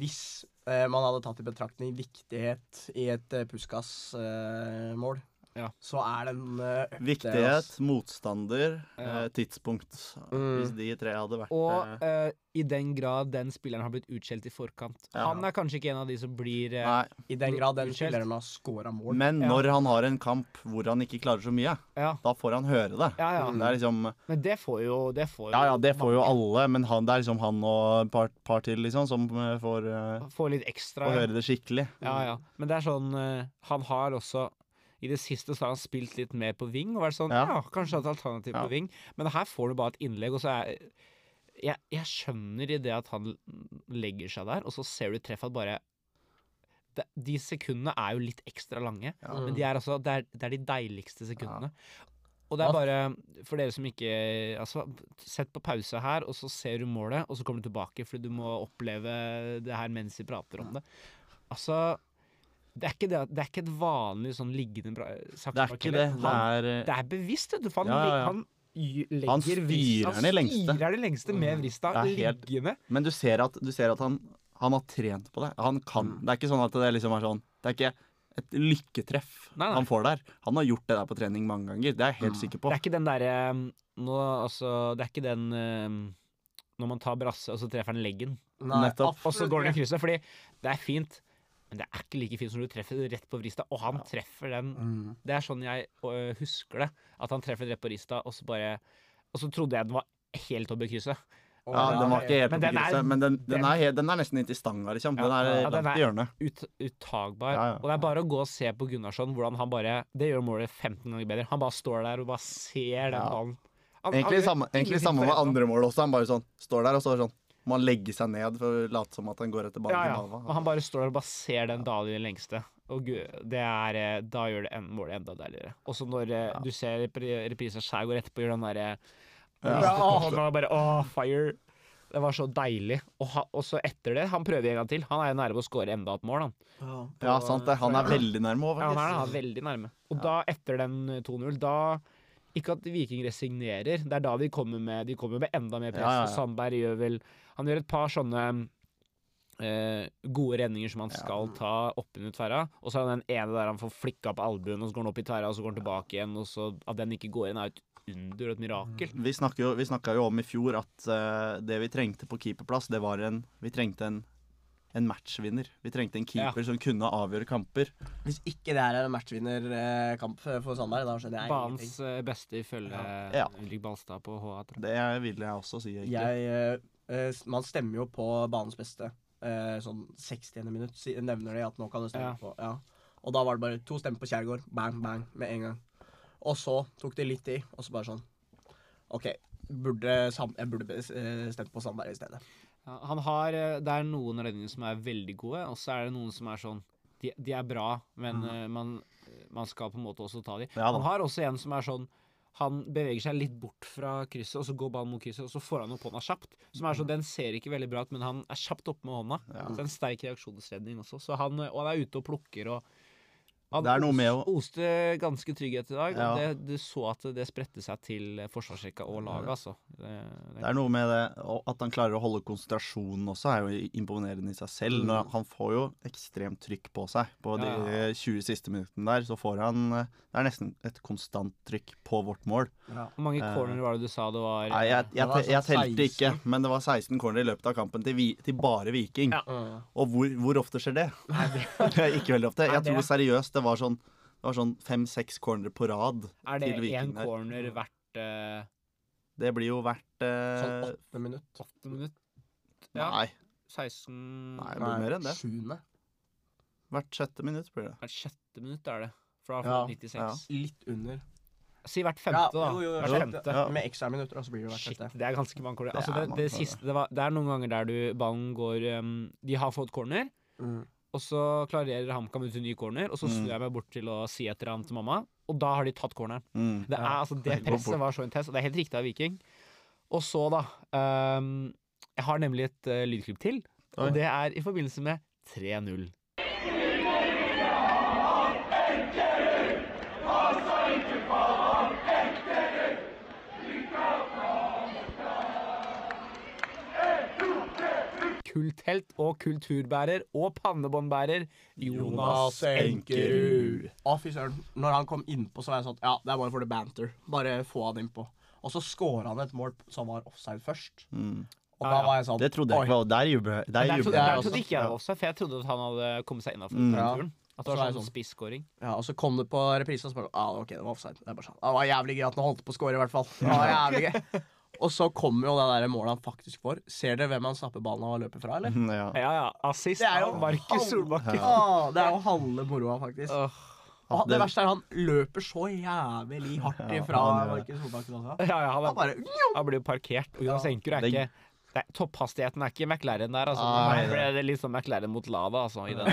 S3: Hvis eh, man hadde tatt i betraktning viktighet i et eh, Puskas-mål
S2: Ja.
S3: så er den uh,
S1: Viktighet, motstander,
S2: Ja.
S1: uh, tidspunkt.
S3: Mm.
S1: Hvis de tre hadde vært
S2: Og
S1: uh,
S2: eh, i den grad den spilleren har blitt utskjelt i forkant.
S1: Ja.
S2: Han er kanskje ikke en av de som blir eh,
S3: I den grad den
S2: Utskjelt.
S3: spilleren har scora mål.
S1: Men
S2: Ja.
S1: når han har en kamp hvor han ikke klarer så mye,
S2: Ja,
S1: da får han høre det.
S2: ja. ja.
S1: Det er liksom
S2: Men det får jo det får jo
S1: Ja ja, det får jo alle, men han, det er liksom han og et par, par til, liksom, som eh, får, eh,
S2: Får litt ekstra.
S1: får
S2: ja.
S1: høre det skikkelig.
S2: Ja, ja. Men det er sånn eh, Han har også I det siste så har han spilt litt mer på wing og vært sånn Ja,
S1: Ja.
S2: kanskje et alternativ
S1: Ja.
S2: på wing. Men her får du bare et innlegg, og så er jeg, jeg skjønner i det at han legger seg der, og så ser du treff at bare de, De sekundene er jo litt ekstra lange,
S1: Ja.
S2: men de er altså, det, er, det er de deiligste sekundene. Og det er bare for dere som ikke Altså, sett på pause her, og så ser du målet, og så kommer du tilbake fordi du må oppleve det her mens vi prater om det. Altså det er, ikke det, det er ikke et vanlig sånn liggende bra,
S1: Det er ikke det. Det er eh,
S2: det er bevisst, vet du. For han,
S1: Ja, ja, ja.
S2: han legger
S1: Han styrer den i lengste.
S2: Han i lengste med vrista,
S1: er helt-
S2: liggende.
S1: Men du ser at, du ser at han, han har trent på det. Han kan. Det er ikke sånn at det liksom er sånn Det er ikke et lykketreff
S2: Nei, nei.
S1: han får der. Han har gjort det der på trening mange ganger. Det er jeg helt sikker på.
S2: Det er ikke den derre altså, Det er ikke den eh, når man tar brasse, og så treffer han leggen,
S3: Nei,
S1: Nettopp.
S2: og så går den i krysset. Fordi det er fint, men det er ikke like fint som når du treffer det rett på vrista. Og han treffer den
S3: Mm.
S2: Det er sånn jeg øh, husker det. At han treffer rett på vrista, og så bare Og så trodde jeg den var helt over krysset.
S3: Og
S1: Ja, den var ikke helt på krysset, men den, den,
S2: den-
S1: er, den er nesten inntil stanga, liksom. Den er
S2: Ja, den
S1: langt i hjørnet.
S2: Ut, uttagbar.
S1: Ja, ja.
S2: Og det er bare å gå og se på Gunnarsson, hvordan han bare Det gjør målet 15 ganger bedre. Han bare står der og bare ser den
S1: Ja.
S2: ballen. Han-
S1: Egentlig
S2: han
S1: samme, egentlig samme med andre mål også. Han bare sånn står der og så er sånn Må han legge seg ned for å late som at han går etter ballen
S2: Ja, ja. Og han bare står der og bare ser den dalen i det lengste. Og gud, det er eh, Da gjør det en, målet enda deiligere. Også når ja. du ser repri- reprisen Skjær går etterpå gjør den derre
S3: Ja.
S2: Og bare Åh, fire! Det var så deilig. Og, ha, og så etter det, han prøver en gang til. Han er jo nærme å skåre enda et mål, han.
S1: Ja, sant det. Han er veldig nærme òg,
S2: Ja, han er, han er veldig nærme. Og da, etter den eh, 2-0, da Ikke at Viking resignerer, det er da de kommer med De kommer med enda mer press.
S1: Ja, ja, ja.
S2: Sandberg gjør vel Han gjør et par sånne eh, gode redninger som han skal ta oppunder tverra. Og så er det den ene der han får flikka på albuen, og så går han opp i tverra, og så går han tilbake igjen. Og så at den ikke går inn, er et under og et mirakel.
S1: Vi snakka jo, jo om i fjor at uh, det vi trengte på keeperplass, det var en Vi trengte en, en matchvinner. Vi trengte en keeper som kunne avgjøre kamper.
S3: Hvis ikke det her er en matchvinnerkamp for Sandberg, da skjønner jeg
S2: Banens
S3: ingenting.
S2: Banens beste ifølge
S1: Ja.
S2: Ulrik Balstad på HA3.
S1: Det vil jeg også si. egentlig.
S3: Jeg, eh, eh, man stemmer jo på banens beste. Eh, sånn 60. minutt nevner de at nå kan du stemme
S2: Ja.
S3: på. Ja. Og da var det bare to stemmer på Kjærgaard. Bang, bang, med en gang. Og så tok det litt tid, og så bare sånn OK, burde Sam jeg burde eh, stemt på Sandberg i stedet.
S2: Ja, han har, eh, det er noen redninger som er veldig gode, og så er det noen som er sånn De, de er bra, men mm. man, man skal på en måte også ta de.
S1: Ja
S2: han har også en som er sånn Han beveger seg litt bort fra krysset, og så går ballen mot krysset, og så får han opp hånda kjapt. Som er sånn, Den ser ikke veldig bra ut, men han er kjapt oppe med hånda.
S1: Ja.
S2: Så det er en sterk reaksjonsredning også. Så han, og han er ute og plukker og han
S1: Det er noe med å-
S2: oste ganske trygghet i dag.
S1: Ja.
S2: Det, du så at det spredte seg til forsvarsrekka og laget, altså. Det, det,
S1: Det er noe med det At han klarer å holde konsentrasjonen også, er jo imponerende i seg selv. Mm. han får jo ekstremt trykk på seg. På de
S2: Ja.
S1: 20 siste minuttene der, så får han Det er nesten et konstant trykk på vårt mål.
S2: Hvor mange
S1: Eh,
S2: corner var det du sa det var?
S1: Nei, jeg, jeg,
S3: Det var
S1: jeg
S3: sånn
S1: telte ikke, men det var 16 corner i løpet av kampen til, vi, til bare Viking.
S2: Ja.
S1: Og hvor, hvor ofte skjer det? ikke veldig ofte. Jeg tror seriøst det var sånn det var sånn fem-seks corner på rad
S2: Er det én corner hvert uh,
S1: Det blir jo hvert
S3: Sånn
S1: eh,
S3: åtte minutt.
S2: åtte minutt? Ja.
S1: Nei,
S2: 16
S1: Nei. det blir mer enn det.
S3: Sjuende.
S1: hvert sjette minutt blir det.
S2: Hvert sjette minutt er det. Fra
S3: Ja.
S2: 96.
S1: Ja.
S3: Litt under.
S2: Si hvert femte, da.
S3: jo, jo,
S2: hvert femte.
S1: Ja.
S3: Med ekstraminutter, og så blir det hvert
S2: Shit,
S3: sjette.
S2: det er ganske mange corner.
S1: Det
S2: Altså,
S1: er
S2: det, det, siste, det, var, det er noen ganger der du ballen går um, De har fått corner,
S3: Mm.
S2: Og så klarerer HamKam ut en ny corner, og så
S1: Mm.
S2: snur jeg meg bort til å si et eller annet til mamma, og da har de tatt corneren.
S1: Mm.
S2: Det, er,
S3: Ja.
S2: altså, det presset var så intenst, og det er helt riktig av Viking. Og så, da um, Jeg har nemlig et uh, lydklipp til,
S1: Oi.
S2: og det er i forbindelse med 3-0. Kulthelt og kulturbærer og pannebåndbærer Jonas
S3: Enkerud. Å, fy søren. Når han kom innpå, så var jeg sånn Ja, det er bare for the banter. Bare få han innpå. Og så scora han et mål som var offside først.
S1: Mm.
S3: Og da var jeg sånn
S1: Det trodde jeg ikke var Der jubler jeg.
S2: Der trodde, der trodde ikke jeg det også, for jeg trodde at han hadde kommet seg innafor
S1: Mm.
S2: turen. At det var sånn
S3: sånn.
S2: spisskåring.
S3: Ja, og så kom det på reprise, og så bare ah, OK, det var offside. Det, er bare sånn. det var jævlig gøy at han holdt på å score, i hvert fall. Det var jævlig gøy. Og så kommer jo det der målet han faktisk får. Ser dere hvem han snapper ballen av og løper fra, eller?
S1: Ja.
S2: Ja, ja. Assist
S3: Det er jo
S2: av Markus Solbakken.
S3: Ah, det er jo halve moroa, faktisk.
S2: Åh.
S3: Og det verste er han løper så jævlig hardt ifra
S1: ja.
S3: Markus Solbakken også.
S2: Ja, ja, han,
S3: Han bare
S2: han blir jo parkert. Og Jonas Enker er ikke er, Topphastigheten er ikke McLaren der, altså.
S1: Nei,
S2: Nå ble det litt liksom McLaren mot Lada, altså. I den.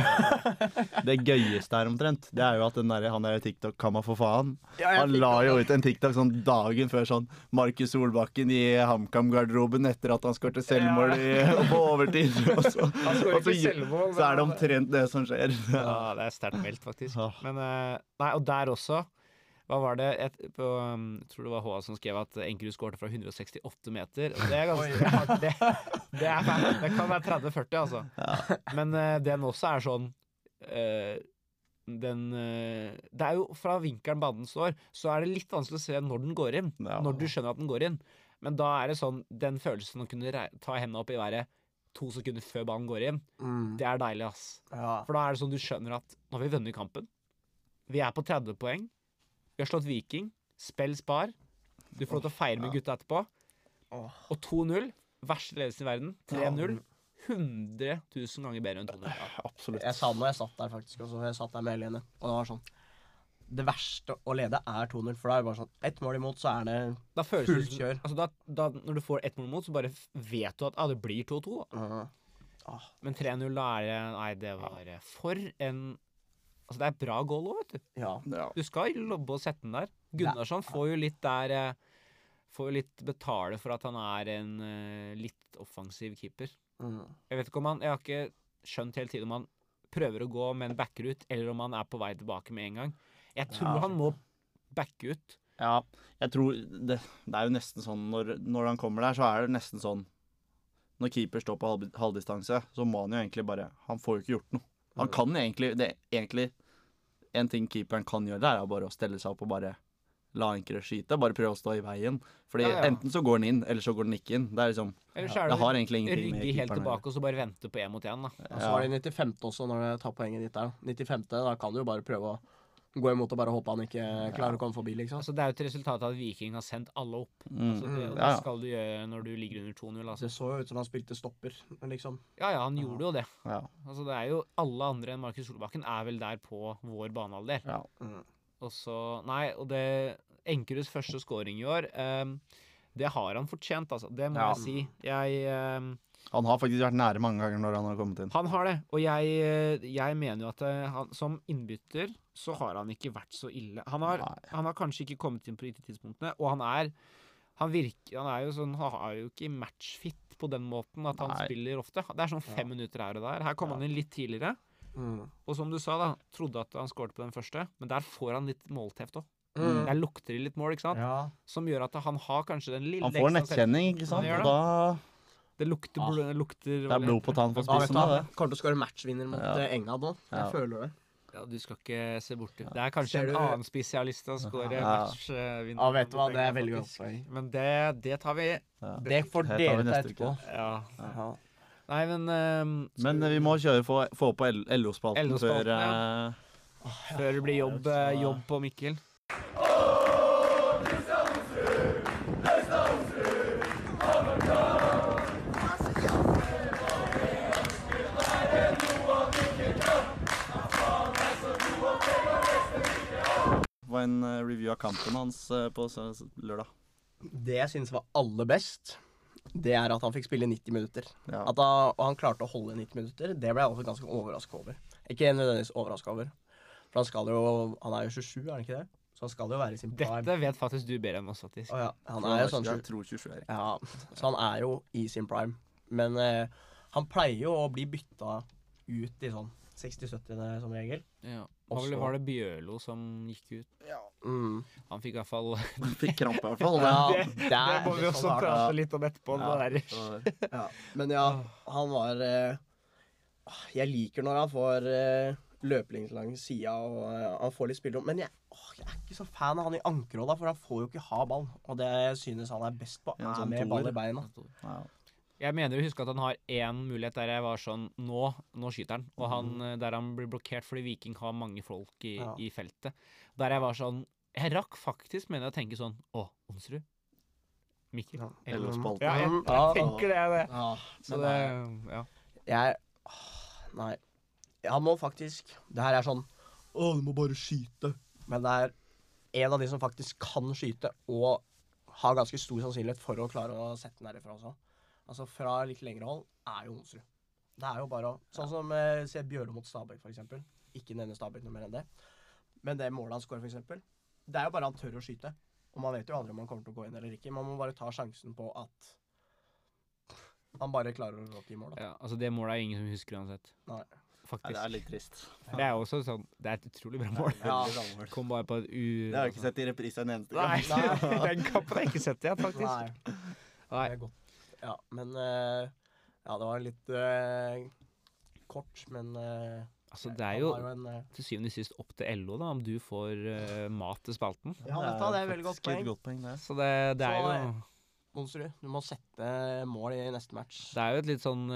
S1: Det gøyeste her omtrent, det er jo at den der, han der TikTok-kamma for faen
S3: Ja,
S1: Han la jo ut en TikTok sånn dagen før sånn Markus Solbakken i HamKam-garderoben etter at han skårte selvmål i, på overtid. Og så, og så, så er det omtrent det som skjer.
S2: Ja, det er sterkt meldt, faktisk. Men eh, Nei, og der også hva var det? Et, på, um, jeg tror det var HA som skrev at Enkerud skårte fra 168 meter. Og det er ganske hardt. Det, det, er det kan være 30-40, altså. Men uh, den også er sånn uh, Den eh, Det er jo fra vinkelen banen står, så er det litt vanskelig å se når den går inn.
S1: Ja.
S2: Når du skjønner at den går inn. Men da er det sånn Den følelsen å kunne ta hendene opp i været to sekunder før banen går inn,
S3: Mm.
S2: det er deilig, ass.
S3: Ja.
S2: For da er det sånn du skjønner at nå har vi vunnet kampen. Vi er på 30 poeng. Vi har slått Viking. Spill spar. Du får lov til å feire med gutta etterpå. Og 2-0. Verste ledelsen i verden. 3-0. 100 000 ganger bedre enn 2-0.
S1: Absolutt.
S3: Jeg sa det når jeg satt der, faktisk. Også. Jeg satt der med Helene. Og det var sånn Det verste å lede er 2-0. For da er det bare sånn Ett mål imot, så er det
S2: Da føles
S3: Fullt kjør.
S2: Altså da, da, når du får ett mål imot, så bare vet du at ah, det blir 2-2.
S3: Uh -huh. ah.
S2: Men 3-0, da er det Nei, det var eh, For en Altså, det er bra goal òg, vet du.
S3: Ja.
S1: Ja.
S2: Du skal lobbe og sette den der. Gunnarsson får jo litt der eh, Får jo litt betale for at han er en eh, litt offensiv keeper.
S3: Mm.
S2: Jeg vet ikke om han Jeg har ikke skjønt hele tiden om han prøver å gå, men backer ut, eller om han er på vei tilbake med en gang. Jeg tror
S1: Ja.
S2: han må backe ut.
S1: Ja, jeg tror det, det er jo nesten sånn når, når han kommer der, så er det nesten sånn Når keeper står på halv, halvdistanse, så må han jo egentlig bare Han får jo ikke gjort noe. Han kan egentlig det, Egentlig En ting keeperen kan gjøre, det er bare å stelle seg opp og bare la Enkerud skyte. Bare prøve å stå i veien. Fordi
S2: Ja, ja.
S1: enten så går den inn, eller så går den ikke inn. Det er liksom
S2: Eller så er
S1: Det
S2: det
S1: har egentlig ingenting med
S2: rygge helt tilbake og så bare vente på én mot én, da.
S3: Og så var det 95. også, når du tar poenget ditt der. 95. Da kan du jo bare prøve å gå imot og bare håpe han ikke klarer å komme forbi, liksom.
S2: Altså, det er jo et resultat av at Viking har sendt alle opp.
S1: Mm.
S2: Altså, det,
S3: Mm.
S2: det
S1: Ja, ja.
S2: skal du gjøre når du ligger under 2-0. Altså.
S3: Det så jo ut som han spilte stopper, liksom.
S2: Ja, ja, han gjorde jo det.
S1: Ja.
S2: Altså, det er jo Alle andre enn Markus Solbakken er vel der på vår banehalvdel.
S1: ja.
S2: Og så Nei, og det Enkerus første scoring i år, um, det har han fortjent, altså. Det må
S1: Ja.
S2: jeg si. Jeg ehm,
S1: Han har faktisk vært nære mange ganger når han har kommet inn.
S2: Han har det, og jeg, eh, jeg mener jo at eh, han, som innbytter så har han ikke vært så ille. Han har, han har kanskje ikke kommet inn på de tidspunktene, og han er han virker, han er jo sånn, han er jo ikke matchfit på den måten at han
S1: Nei.
S2: spiller ofte. Det er sånn fem minutter her og der. Her kom
S1: Ja.
S2: han inn litt tidligere,
S3: Mm.
S2: og som du sa, da, trodde at han skåret på den første, men der får han litt målteft òg.
S3: Mm.
S2: Der lukter det litt mål, ikke sant?
S3: Ja.
S2: Som gjør at han har kanskje den lille
S1: Han får nettkjenning, ikke sant? Og da
S2: Det lukter,
S3: Ah.
S2: det lukter
S1: det er blod på tann for
S3: å spise
S1: spissen.
S3: du
S1: det.
S3: Kommer til å skåre matchvinner mot
S1: Ja.
S3: eh, England nå. Jeg
S1: Ja.
S3: føler det.
S2: Ja, du skal ikke se bort det. Det er kanskje en annen spesialist som scorer
S1: Ja.
S2: matchvinner.
S3: Ja, vet du hva, det er veldig godt poeng.
S2: Men det, det tar vi.
S1: Ja.
S3: Det får dere ta etterpå.
S2: Ja.
S3: Ja.
S2: Nei, men um,
S1: Men eh, vi må kjøre få, få på LO-spalten
S2: LO-spalten,
S1: før
S2: ja.
S1: eh,
S2: før det blir jobb, jobb på Mikkel.
S1: En eh, review av kampen hans eh, på lørdag.
S3: Det jeg syns var aller best, det er at han fikk spille 90 minutter.
S1: Ja.
S3: At da, og han klarte å holde 90 minutter, det ble jeg også ganske overraska over. Ikke nødvendigvis overraska over. For han skal jo Han er jo 27, er han ikke det? Så han skal jo være i sin prime.
S2: Dette vet faktisk du bedre enn oss, faktisk.
S3: Oh, ja, han er jo sånn
S1: Jeg tror 27 er
S3: Ja, så han er jo i sin prime. Men eh, han pleier jo å bli bytta ut i sånn 60-70 som regel.
S2: Ja.
S3: Og
S2: Var, det Bjørlo som gikk ut?
S3: Mm.
S2: Han fikk i hvert fall Han
S1: Fikk krampe, i hvert fall.
S3: Ja,
S1: Det-
S3: det,
S2: må vi
S3: sånn
S2: også
S3: det.
S2: prate litt om etterpå.
S1: Ja,
S2: det der.
S3: Ja. Men ja, han var eh, Jeg liker når han får eh, løpelink langs sida og eh, han får litt spillerom. Men jeg, åh, jeg er ikke så fan av han i ankerrolla, for han får jo ikke ha ball. Og det jeg synes han er best på,
S1: Ja,
S3: er
S1: sånn
S3: med ball i beina.
S2: Jeg mener å huske at han har én mulighet der jeg var sånn Nå, nå skyter han. Og han, eh, der han blir blokkert fordi Viking har mange folk i,
S3: Ja.
S2: i feltet. Der jeg var sånn Jeg rakk faktisk, mener jeg, å tenke sånn Å, Onsrud? Mikkel?
S3: Ja.
S2: Eller-
S1: Spalten?
S2: Ja, jeg, jeg tenker det. det.
S3: Ja,
S2: Så det Ja.
S3: Jeg åh, Nei. Han må faktisk Det her er sånn Å, du må bare skyte. Men det er en av de som faktisk kan skyte, og har ganske stor sannsynlighet for å klare å sette den derifra også. Altså fra litt lengre hold er jo Onsrud. Det er jo bare å Sånn som eh, se Bjørlo mot Stabæk, for eksempel. Ikke nevne Stabæk noe mer enn det. Men det målet han skårer, for eksempel, det er jo bare han tør å skyte. Og man vet jo aldri om han kommer til å gå inn eller ikke. Man må bare ta sjansen på at han bare klarer å råke i mål. Da.
S2: ja. Altså, det målet er ingen som husker uansett.
S3: Nei.
S1: Nei,
S2: Faktisk.
S1: det er litt trist.
S2: Det er også sånn Det er et utrolig bra mål.
S3: Ja.
S2: Kom bare på et u...
S1: Det har jeg ikke sett i reprise en eneste gang.
S2: Nei, den kampen har jeg ikke sett igjen, faktisk.
S3: Nei.
S2: Nei.
S3: Det er godt. Ja, men eh, Ja, det var litt eh, kort, men eh,
S2: Altså, det er jo
S3: en,
S2: til syvende og sist opp til LO da, om du får uh, mat til spalten.
S3: Ja, vet du det er veldig godt poeng.
S1: godt poeng. Det.
S2: Så det, det er
S3: Så,
S2: jo
S3: Monsterud, du må sette mål i neste match.
S2: Det er jo et litt sånn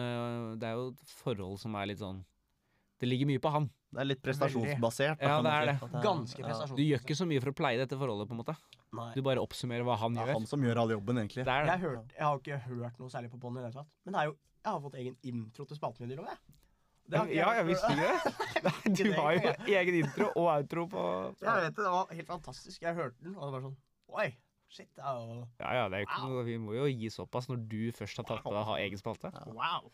S2: Det er jo et forhold som er litt sånn Det ligger mye på han.
S1: Det er litt prestasjonsbasert. da,
S2: Ja, det er det.
S3: Ganske prestasjonsbasert.
S2: Du gjør ikke så mye for å pleie dette forholdet, på en måte.
S3: Nei.
S2: Du bare oppsummerer hva han gjør.
S1: Det er
S2: gjør.
S1: han som gjør all jobben, egentlig.
S2: Det er
S3: Jeg, har hørt, jeg har ikke hørt noe særlig på bånd i det hele tatt. Men det er jo, jeg har fått egen intro til spalten min, Dilo, jeg. Har
S2: Ja,
S3: jeg
S2: jeg visste ikke det. Du har jo egen intro og outro på
S3: Jeg vet det, det var helt fantastisk. Jeg hørte den, og det var sånn Oi, shit. Er
S2: Ja, ja, det er jo ikke noe Vi må jo gi såpass når du først har tatt på deg å ha egen spalte.
S3: Wow.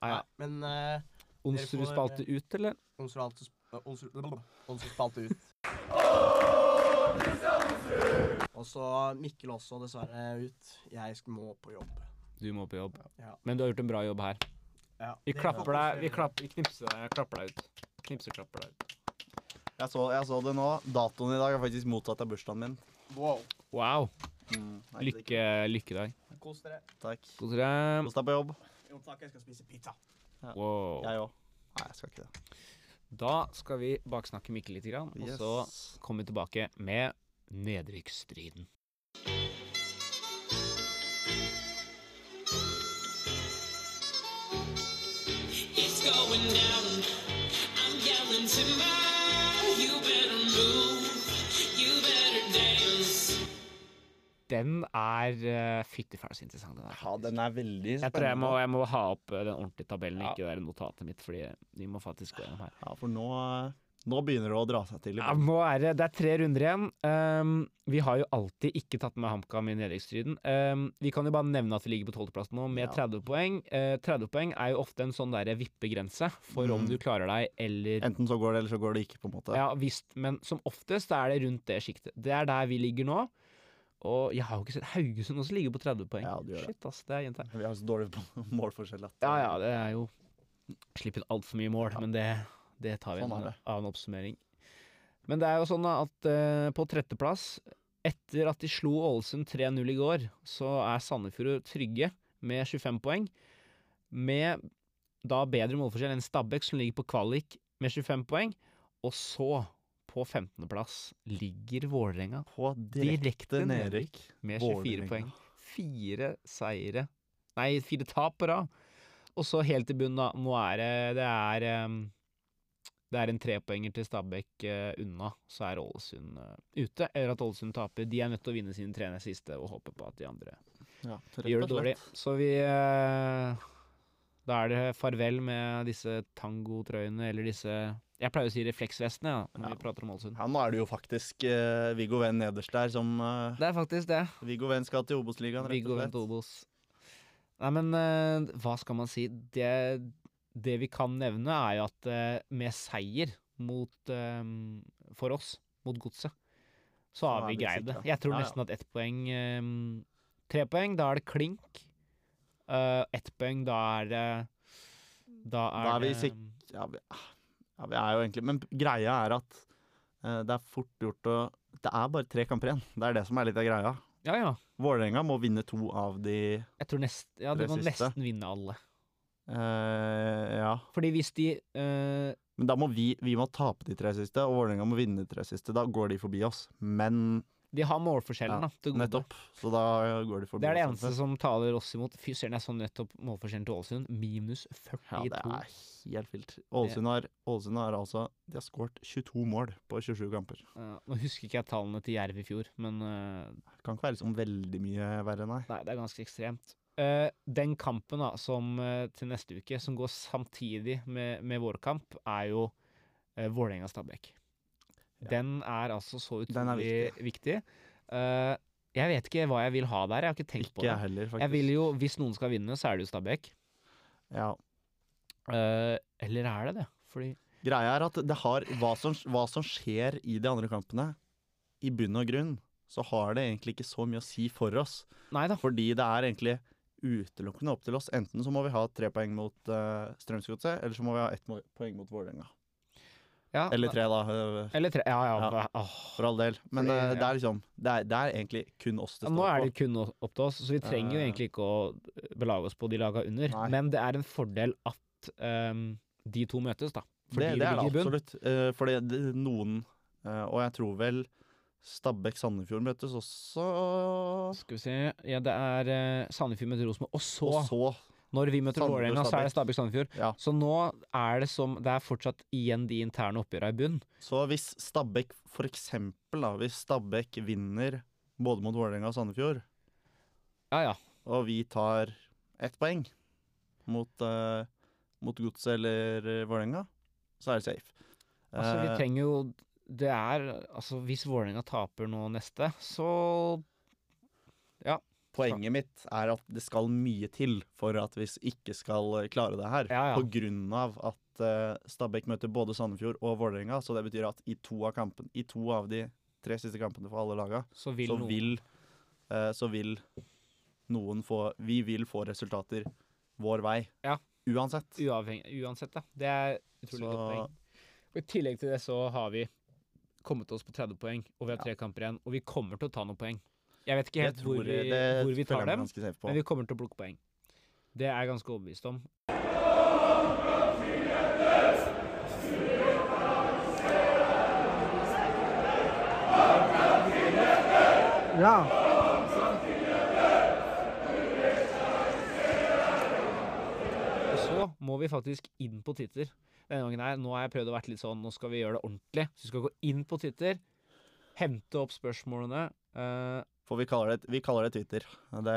S2: Ja, ja.
S3: Men uh,
S2: Onsrud spalte ut, eller?
S3: Onsdag Onsdag spalte ut. Og så Mikkel også, dessverre, ut. Jeg må på jobb.
S2: Du må på jobb.
S3: Ja.
S2: Men du har gjort en bra jobb her.
S3: Ja,
S2: Vi klapper deg
S3: vi
S2: klapp, vi knipser deg, klapper deg ut. Knipser, klapper deg ut.
S1: Jeg så, jeg så det nå. Datoen i dag er faktisk motsatt av bursdagen min.
S3: Wow.
S2: Wow.
S1: Mm, nei,
S2: Lykke, lykkedag.
S3: Kos dere.
S1: Takk.
S2: Kos dere.
S1: Kos deg på jobb.
S3: Jo, takk. Jeg skal spise pizza.
S2: Wow.
S1: Jeg òg. Nei, jeg skal ikke det.
S2: Da skal vi baksnakke Mikkel litt, grann, og så kommer vi tilbake med nedrykksstriden.
S4: It's going down. I'm yelling timber. You better move. You better dance.
S2: Den er uh, fytti fæls interessant, den der.
S1: Ja, den er veldig spennende.
S2: Jeg tror jeg må, jeg må ha opp eh, den ordentlige tabellen,
S1: Ja.
S2: ikke det notatet mitt, fordi vi må faktisk gå gjennom her.
S1: Ja, for nå, nå begynner det å dra seg til.
S2: Ja, det, er tre runder igjen. Um, vi har jo alltid ikke tatt med HamKam i nedrykksstriden. Um, vi kan jo bare nevne at vi ligger på tolvteplass nå med
S1: Ja.
S2: 30 poeng. Uh, 30 poeng er jo ofte en sånn der vippegrense for om
S1: Mm.
S2: du klarer deg eller
S1: Enten så går det, eller så går det ikke, på en måte.
S2: Ja visst, men som oftest er det rundt det sjiktet. Det er der vi ligger nå. Og jeg har jo ikke sett Haugesund også ligger på 30 poeng.
S1: Ja, det.
S2: Shit, ass, det er jenta.
S1: Vi har så dårlig målforskjell at
S2: Ja ja, det er jo Slipp inn altfor mye mål, men det, det tar vi
S1: Sånn
S2: en annen oppsummering. Men det er jo sånn at uh, på tretteplass, etter at de slo Ålesund 3-0 i går, så er Sandefjord trygge med 25 poeng. Med da bedre målforskjell enn Stabæk, som ligger på kvalik med 25 poeng. Og så, på 15.-plass, ligger Vålerenga
S1: På
S2: direkte
S1: direkte
S2: nedrykk med 24
S1: Vålerenga.
S2: poeng. Fire seire Nei, fire tap på rad. Og så helt i bunnen, da. Nå er det Det er em, Det er en trepoenger til Stabæk eh, unna, så er Ålesund eh, ute. Eller at Ålesund taper. De er nødt til å vinne sine tre siste og håpe på at de andre
S1: Ja,
S2: gjør det dårlig. Så vi eh, Da er det farvel med disse tangotrøyene eller disse Jeg pleier å si refleksvestene ja, når
S1: Ja.
S2: vi prater om Ålesund.
S1: Ja, nå er det jo faktisk uh, Viggo Venn nederst der som uh,
S2: Det er faktisk det.
S1: Viggo Venn skal til Obos-ligaen, rett og slett. Viggo Venn til.
S2: Obos. Nei, men uh, hva skal man si? Det, det vi kan nevne, er jo at eh, med seier mot eh, For oss, mot Godset, så har vi greid det. Jeg tror
S1: Ja, ja.
S2: nesten at ett poeng eh, Tre poeng, da er det klink. Ett poeng, da er det Da er,
S1: Da er vi
S2: det
S1: Ja, ah, Ja, vi er jo egentlig Men greia er at det er fort gjort å Det er bare tre kamper igjen. Det er det som er litt av greia.
S2: Ja, ja.
S1: Vålerenga må vinne to av de
S2: Jeg tror nest, ja, de må
S1: siste.
S2: nesten vinne alle.
S1: Eh, Ja.
S2: Fordi hvis de uh,
S1: Men da må vi, vi må tape de tre siste, og Vålerenga må vinne de tre siste. Da går de forbi oss. Men
S2: De har målforskjellen,
S1: Ja,
S2: da. Til gode.
S1: nettopp. Så da går de forbi oss.
S2: Det er det
S1: oss.
S2: eneste som taler oss imot. Fy søren, jeg så nettopp målforskjellen til Ålesund. Minus 42.
S1: Ja, det er helt vilt. Ålesund har, Ålesund har altså De har skåret 22 mål på 27 kamper.
S2: Uh, nå husker ikke jeg tallene til Jerv i fjor, men uh,
S1: Kan ikke være liksom veldig mye verre, nei.
S2: nei, det er ganske ekstremt. Eh, den kampen da, som eh, til neste uke, som går samtidig med, med vår kamp, er jo uh, Vålerenga-Stabæk. Den er altså så utrolig viktig. Eh, jeg vet ikke hva jeg vil ha der. Jeg har ikke tenkt på det.
S1: jeg heller, faktisk.
S2: Jeg vil jo, Hvis noen skal vinne, så er det jo Stabæk.
S1: Ja.
S2: Uh, eller er det det? Fordi
S1: Greia er at det har hva som, hva som skjer i de andre kampene, i bunn og grunn, så har det egentlig ikke så mye å si for oss.
S2: Neida.
S1: Fordi det er egentlig utelukkende opp til oss. Enten så må vi ha tre poeng mot uh, Strømsgodset, eller så må vi ha ett poeng mot Vålerenga.
S2: Ja,
S1: Eller tre, da. øh,
S2: Eller tre. Ja, ja.
S1: Ja. For all del. Men
S2: Fordi,
S1: øh, det er liksom det er, det er egentlig kun oss det
S2: på. Nå er det kun opp til oss, så vi trenger jo
S1: Eh.
S2: egentlig ikke å belage oss på de laga under.
S1: Nei.
S2: Men det er en fordel at um, de to møtes, da. Fordi
S1: det, det er det absolutt. Uh, fordi det, noen uh, Og jeg tror vel Stabæk-Sandefjord møtes også.
S2: Skal vi se Ja, det er uh, Sandefjord møter Rosenborg. Og så,
S1: Og så
S2: når vi møter
S1: Sandefjord,
S2: Vålerenga, så er det
S1: Stabæk.
S2: Stabæk-Sandefjord.
S1: Ja.
S2: Så nå er det som Det er fortsatt igjen de interne oppgjørene i bunn.
S1: Så hvis Stabæk for eksempel, da, hvis Stabæk vinner både mot Vålerenga og Sandefjord,
S2: Ja, ja.
S1: og vi tar ett poeng mot, uh, mot Godset eller uh, Vålerenga, så er det safe.
S2: Altså, vi
S1: Eh,
S2: trenger jo Det er Altså, hvis Vålerenga taper nå neste, så Ja.
S1: Poenget mitt er at det skal mye til for at vi ikke skal eh, klare det her.
S2: Ja, ja.
S1: På grunn av at uh, Stabæk møter både Sandefjord og Vålerenga. Så det betyr at i to av, kampen, i to av de tre siste kampene for alle laga,
S2: Så vil
S1: så
S2: noen
S1: vil, uh, så vil noen få Vi vil få resultater vår vei.
S2: Ja.
S1: Uansett.
S2: Uavhengig, uansett, da. Det er utrolig godt poeng. Og I tillegg til det så har vi kommet oss på 30 poeng, og vi har tre kamper igjen. Og vi kommer til å ta noen poeng. Jeg vet ikke helt hvor vi, hvor vi tar dem, men vi kommer til å plukke poeng. Det er jeg ganske overbevist om.
S3: Ja.
S2: Og så må vi faktisk inn på Twitter. Denne gangen her, Nå har jeg prøvd å være litt sånn, nå skal vi gjøre det ordentlig. Så vi skal gå inn på Twitter, hente opp spørsmålene. Uh,
S1: For vi kaller det, vi kaller det Twitter. Det,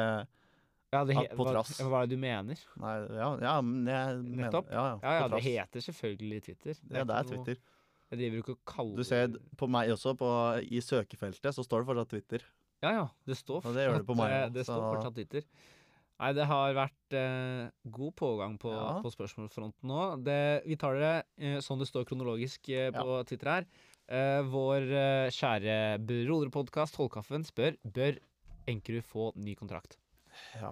S2: ja, det he-
S1: på trass.
S2: hva er det du mener?
S1: nei, ja, ja, men jeg mener
S2: Nettopp.
S1: Ja, ja,
S2: Ja, ja, det heter selvfølgelig Twitter.
S1: Ja, det er
S2: Twitter. noe-. Jeg driver ikke og kaller
S1: Du ser på meg også, på, i søkefeltet, så står det fortsatt Twitter.
S2: Ja, ja. Det står
S1: fortsatt, det det meg
S2: eh, Det står fortsatt Twitter. Nei, det har vært eh, god pågang på,
S1: Ja.
S2: på spørsmålsfronten nå. Det, vi tar det eh, sånn det står kronologisk eh, på Twitter her. Eh, vår eh, kjære broderpodkast Tollkaffen spør bør Enkerud få ny kontrakt.
S1: Ja.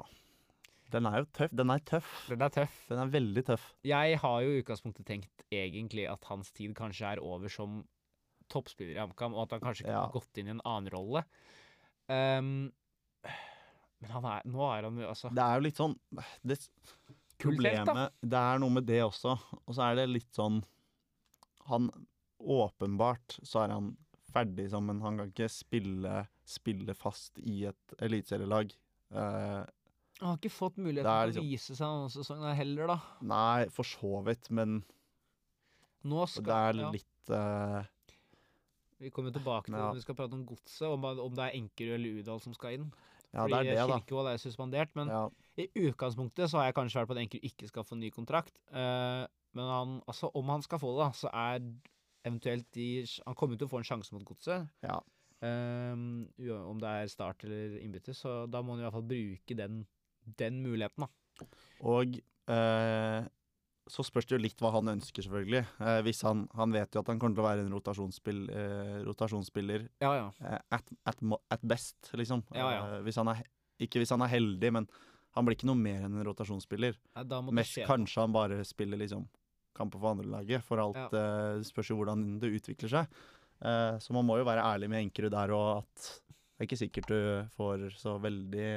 S1: Den er jo tøff. Den er tøff.
S2: Den er tøff.
S1: Den er veldig tøff.
S2: Jeg har jo i utgangspunktet tenkt egentlig at hans tid kanskje er over som toppspiller i HamKam, og at han kanskje kunne
S1: Ja.
S2: gått inn i en annen rolle. Ehm, men han er, nå er han jo altså
S1: Det er jo litt sånn det. Problemet Det er noe med det også. Og så er det litt sånn Han Åpenbart så er han ferdig som en Han kan ikke spille, spille fast i et eliteserielag. Uh,
S2: Han har ikke fått
S1: mulighet
S2: muligheten
S1: liksom,
S2: til å vise seg denne sesongen heller, da.
S1: nei, for så vidt, men
S2: skal
S1: det er
S2: ja,
S1: litt eh,
S2: Vi kommer tilbake til
S1: Ja.
S2: når vi skal prate om godset, om, om det er Enkerud eller Udal som skal inn.
S1: Ja, det er det, da.
S2: Kirkevold er suspendert, men
S1: Ja.
S2: i utgangspunktet så har jeg kanskje vært på at Enkerud ikke skal få ny kontrakt. Uh, men han, altså, om han skal få det, da, så er eventuelt de Han kommer til å få en sjanse mot godset.
S1: Ja.
S2: Um, om det er start eller innbytte, så da må han i hvert fall bruke den, den muligheten, da.
S1: Og eh, så spørs det jo litt hva han ønsker, selvfølgelig. Eh, hvis han, han vet jo at han kommer til å være en rotasjonsspill, eh, rotasjonsspiller
S2: Ja, ja.
S1: eh, at, at, at best, liksom.
S2: Ja.
S1: Eh, hvis han er, ikke hvis han er heldig, men han blir ikke noe mer enn en rotasjonsspiller. Mest
S2: skje.
S1: kanskje han bare spiller liksom kamper for andrelaget. For alt eh, spørs jo hvordan det utvikler seg. Eh, så man må jo være ærlig med Enkerud der og at det er ikke sikkert du får så veldig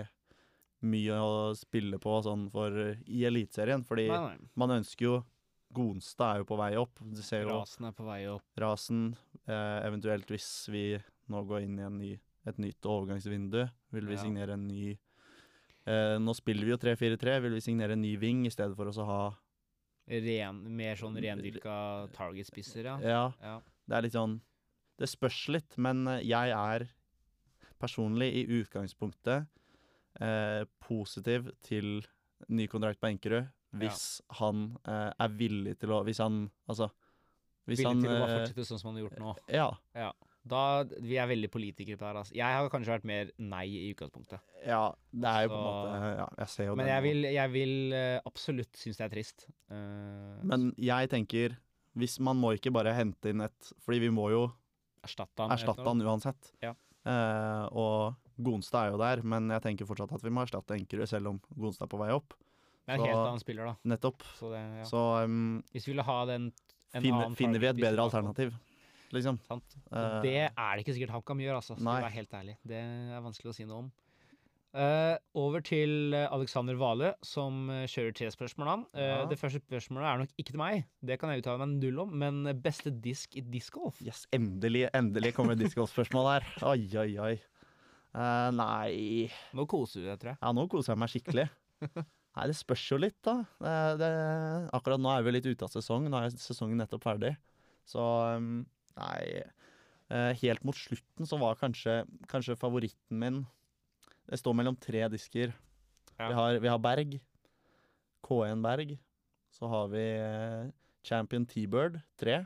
S1: mye å spille på sånn for i Eliteserien. Fordi
S2: Nei, nei.
S1: man ønsker jo Gonstad er jo på vei opp. Jo
S2: Rasen er på vei opp.
S1: Rasen, eh, eventuelt hvis vi nå går inn i en ny, et nytt overgangsvindu, vil vi
S2: Ja.
S1: signere en ny eh, Nå spiller vi jo 3-4-3, vil vi signere en ny ving i stedet for å ha
S2: Ren, mer sånn rendyrka target-spisser, ja.
S1: Ja,
S2: ja.
S1: det er litt sånn Det spørs litt, men eh, jeg er personlig i utgangspunktet eh, positiv til ny kontrakt på Enkerud hvis han eh, er villig til å Hvis han Altså hvis
S2: Villig
S1: han
S2: til å bare
S1: eh,
S2: fortsette sånn som han har gjort nå.
S1: Ja.
S2: Da, Vi er veldig politikere på det her. Altså. Jeg har kanskje vært mer nei i utgangspunktet.
S1: Ja, det er jo på en måte Ja, jeg ser jo
S2: Men jeg vil, jeg vil eh, absolutt synes det er trist. Uh,
S1: Men jeg tenker Hvis man må ikke bare hente inn et Fordi vi må jo
S2: erstatte han.
S1: erstatte han uansett.
S2: Ja.
S1: Uh, og Gonstad er jo der, men jeg tenker fortsatt at vi må erstatte Enkerud, selv om Gonstad er på vei opp.
S2: Det er en helt annen spiller, da.
S1: Nettopp.
S2: Så det, ja.
S1: Så um,
S2: Hvis vi ville ha den en
S1: finner, finner vi et bedre alternativ, liksom.
S2: Sant?
S1: Eh,
S2: det er det ikke sikkert HamKam gjør, altså. Skal være helt ærlig. Det er vanskelig å si noe om. Uh, over til eh, Alexander Vale, som kjører tre spørsmål. Han. Eh,
S1: Ja.
S2: Det første spørsmålet er nok ikke til meg, det kan jeg uttale meg null om, men beste disk i discgolf?
S1: Yes, endelig, endelig kommer discgolf-spørsmål her. Oi, oi, oi. Eh, nei
S2: Nå koser du deg, tror jeg.
S1: Ja, nå koser jeg meg skikkelig. Nei, det spørs jo litt, da. Det, det, akkurat nå er vi litt ute av sesong. Nå er sesongen nettopp ferdig. Så um, nei uh, Helt mot slutten så var kanskje, kanskje favoritten min Det står mellom tre disker.
S2: Ja.
S1: Vi, har, vi har Berg. K1 Berg. Så har vi eh, Champion T-Bird 3.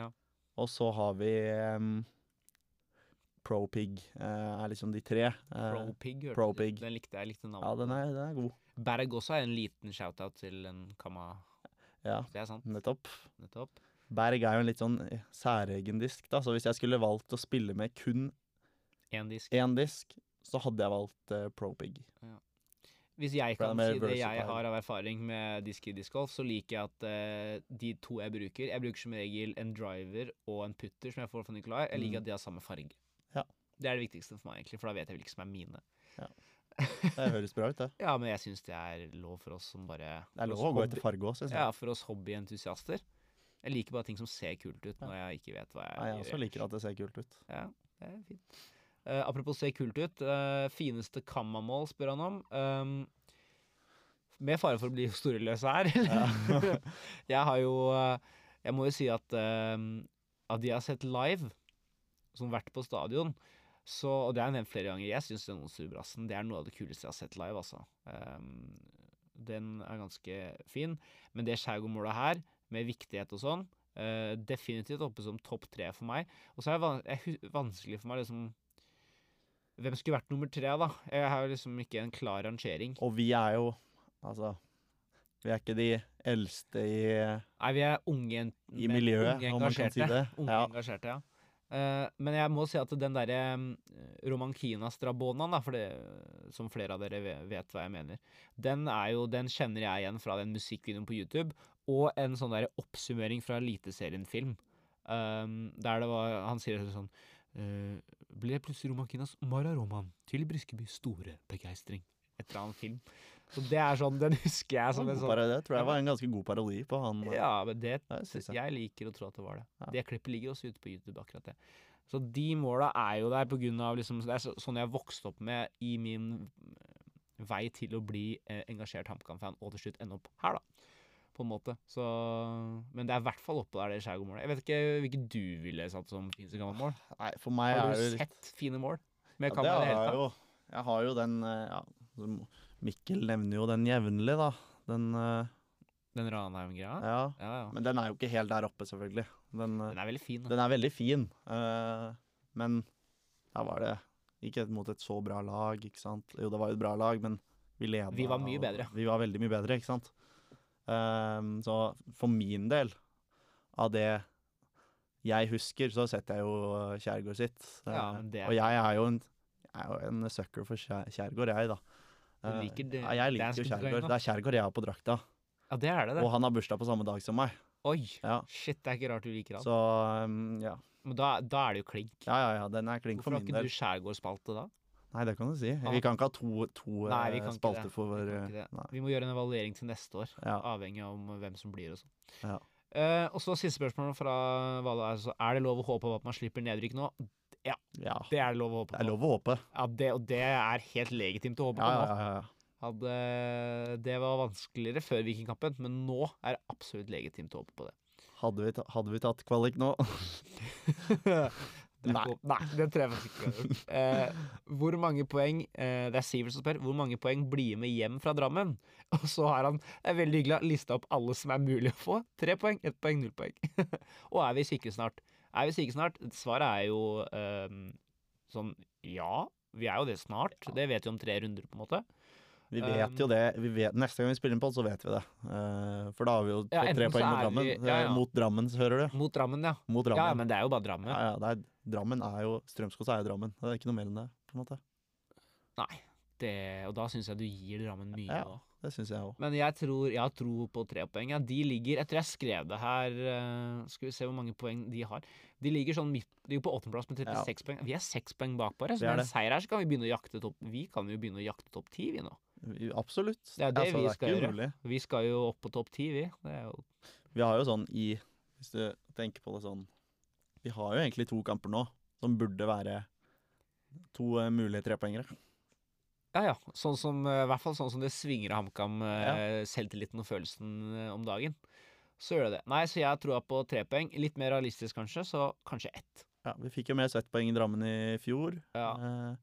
S2: Ja.
S1: Og så har vi um, Pro Pig. eh, er liksom de tre. Eh,
S2: Pro Pig. Den likte jeg. likte navnet.
S1: ja, den er, den er god.
S2: Berg også er en liten shout-out til en Kama.
S1: Ja,
S2: Det er sant.
S1: nettopp.
S2: Nettopp.
S1: Berg er jo en litt sånn eh, særegen disk, da. Så hvis jeg skulle valgt å spille med kun
S2: Én disk.
S1: en disk, så hadde jeg valgt uh, Pro Pig.
S2: Hvis jeg kan si det jeg har av erfaring med disk i discgolf, så liker jeg at uh, de to jeg bruker Jeg bruker som regel en driver og en putter som jeg får fra Nicolai. Jeg liker
S1: Mm.
S2: at de har samme farge.
S1: Ja.
S2: Det er det viktigste for meg, egentlig, for da vet jeg hvilke som er mine.
S1: Det høres bra ut, det.
S2: Ja, men jeg syns det er lov for oss som bare
S1: Det er lov å gå etter farge òg, syns jeg.
S2: Ja, for oss hobbyentusiaster. Jeg liker bare ting som ser kult ut, når jeg ikke vet hva jeg
S1: gjør. jeg også liker at det ser kult ut.
S2: Ja, det er fint. Uh, apropos se kult ut. Uh, fineste kammamål, spør han om. Um, med fare for å bli historieløs her. jeg har jo Jeg må jo si at av de jeg har sett live, som vært på stadion, så, og det har jeg nevnt flere ganger, jeg syns den Onsrud-brassen det er noe av det kuleste jeg har sett live, altså. Um, den er ganske fin. Men det skjærgårdmålet her, med viktighet og sånn, uh, definitivt oppe som topp tre for meg. Og så er det vanskelig for meg liksom Hvem skulle vært nummer tre, da? Jeg har jo liksom ikke en klar rangering.
S1: Og vi er jo Altså Vi er ikke de eldste i
S2: Nei, vi er unge,
S1: I miljøet,
S2: unge
S1: om man kan si det.
S2: Unge
S1: Ja.
S2: engasjerte, ja. Eh, men jeg må si at den derre um, Romankina-strabonaen, da, for det, som flere av dere vet hva jeg mener, den jo, den kjenner jeg igjen fra den musikkvideoen på YouTube, og en sånn derre oppsummering fra Eliteserien-film. Um, der det var Han sier sånn uh, Ble plutselig Romankinas Mara Roman til Briskeby store begeistring. Et eller annet film. Så det er sånn, den husker jeg som en sånn
S1: parodi, det tror jeg var en ganske god parodi på han.
S2: ja, men det
S1: det jeg.
S2: Jeg liker å tro at det var det.
S1: Ja.
S2: Det klippet ligger også ute på YouTube, akkurat det. Så de måla er jo der på grunn av liksom Det er sånn jeg vokste opp med i min eh, vei til å bli eh, engasjert HamKam-fan, og til slutt ende opp her, da. På en måte. Så Men det er i hvert fall oppå der, det skjærgårdmålet. Jeg vet ikke hvilket du ville satt som fineste mål.
S1: Nei, for meg
S2: Har
S1: er
S2: du
S1: sett litt
S2: fine mål med
S1: ja, det
S2: det
S1: har jeg jo. Jeg har jo den eh, ja, Mikkel nevner jo den jevnlig, da. Den uh,
S2: Den Ranheim-greia?
S1: Ja.
S2: Ja, ja.
S1: Men den er jo ikke helt der oppe, selvfølgelig. Den,
S2: Den er veldig fin. Da.
S1: den er veldig fin. uh, men da var det ikke mot et så bra lag, ikke sant. Jo, det var jo et bra lag, men vi leda.
S2: Vi var mye
S1: og-
S2: bedre.
S1: Vi var veldig mye bedre, ikke sant. Um, så for min del, av det jeg husker, så setter jeg jo Kjærgaard sitt.
S2: Ja, det-
S1: Og jeg er jo en, jeg er jo en sucker for Kjær- Kjærgaard, jeg, da.
S2: Du
S1: Eh,
S2: liker det-
S1: ja, jeg liker jo Kjærgaard. Det er Kjærgaard jeg har på drakta.
S2: Ja, det er det, det.
S1: Og han har bursdag på samme dag som meg.
S2: Oi!
S1: Ja.
S2: Shit, det er ikke rart du liker han.
S1: Så um, ja.
S2: Men da, da er det jo klink.
S1: Ja, ja, ja. Den er klink
S2: Hvorfor
S1: for
S2: har ikke du skjærgårdsspalte da?
S1: Nei, det kan du si.
S2: Ah.
S1: Vi kan ikke ha to, to
S2: Nei, vi
S1: eh,
S2: ikke
S1: spalter for
S2: Vi
S1: vår
S2: kan
S1: eh,
S2: ikke det.
S1: Nei.
S2: Vi må gjøre en evaluering til neste år,
S1: Ja.
S2: avhengig av hvem som blir og sånn.
S1: Ja.
S2: Uh, og så siste spørsmål fra Vala. Altså, er det lov å håpe på at man slipper nedrykk nå?
S1: Ja.
S2: Det er det lov å håpe på.
S1: Det er lov å håpe.
S2: Ja, det, og det er helt legitimt å håpe på
S1: ja,
S2: nå.
S1: ja, ja.
S2: Hadde, det var vanskeligere før Vikingkampen, men nå er det absolutt legitimt å håpe på det.
S1: Hadde, vi ta, hadde vi tatt kvalik nå? Nei.
S2: Nei, det tror jeg faktisk ikke. vi hadde gjort. Eh, hvor mange poeng eh, Det er Sivert som spør. Hvor mange poeng blir med hjem fra Drammen? Og så har han det er veldig hyggelig lista opp alle som er mulig å få. Tre poeng, ett poeng, null poeng. og er vi sikre snart? Er vi syke snart? Svaret er jo um, sånn ja. Vi er jo det snart. Det vet vi om tre runder, på en måte.
S1: Vi vet jo det. Vi vet, neste gang vi spiller en podd, så vet vi det. Uh, for da har vi jo
S2: Ja,
S1: tre poeng mot Drammen.
S2: vi- ja, ja.
S1: Eh, Mot Drammen, hører du.
S2: Mot Drammen, ja.
S1: Mot Drammen.
S2: Ja, men det er jo bare Drammen.
S1: Ja, ja, er, Drammen er jo Strømskog, er jo Drammen. Det er ikke noe mer enn det, på en måte.
S2: Nei. Det, og da syns jeg du gir Drammen mye.
S1: Ja. Det syns jeg òg.
S2: Men jeg tror jeg har tro på tre poeng. Ja, de ligger Jeg tror jeg skrev det her eh, Skal vi se hvor mange poeng de har. De ligger sånn midt De er på åttendeplass med 36 poeng. Vi er seks poeng bak, bare. Så
S1: Det
S2: med en seier her så kan vi begynne å jakte topp Vi kan jo begynne å jakte topp ti, vi nå.
S1: Absolutt.
S2: Det er det vi
S1: det er
S2: skal
S1: ikke
S2: gjøre. Vi skal jo opp på topp ti, vi. Det
S1: Vi har jo sånn i Hvis du tenker på det sånn Vi har jo egentlig to kamper nå som burde være to eh, mulige trepoengere.
S2: Ja ja. Sånn som, eh, I hvert fall sånn som det svinger av HamKam, ja. selvtilliten og følelsen eh, om dagen. Så gjør det det. Nei, så jeg troa på tre poeng. Litt mer realistisk kanskje, så kanskje ett.
S1: Ja, vi fikk jo med oss ett poeng i Drammen i fjor.
S2: Ja.
S1: Eh,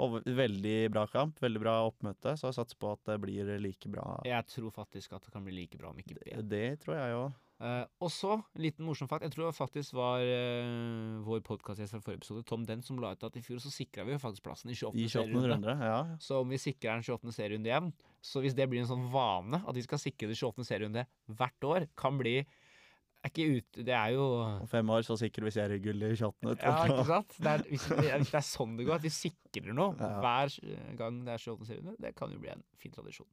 S1: og veldig bra kamp, veldig bra oppmøte, så jeg satser på at det blir like bra.
S2: Jeg tror faktisk at det kan bli like bra, om ikke bedre.
S1: Det, det tror jeg òg.
S2: Eh, og så, en liten morsom fakt. Jeg tror det faktisk var eh, vår podkastgjest fra forrige episode, Tom Den, som la ut at i fjor så sikra vi jo faktisk plassen i 28.
S1: I 28.
S2: serierunde.
S1: runde. Ja.
S2: Så om vi sikrer den 28. serierunde igjen, så hvis det blir en sånn vane at vi skal sikre det 28. serierunde hvert år, kan bli er ikke ute Det er jo
S1: Om fem år så sikrer vi seriegull i 28.
S2: Ja, ikke sant? Det er, hvis, det er, det er sånn det går, at vi sikrer noe
S1: Ja.
S2: hver gang det er 28. serierunde, det kan jo bli en fin tradisjon.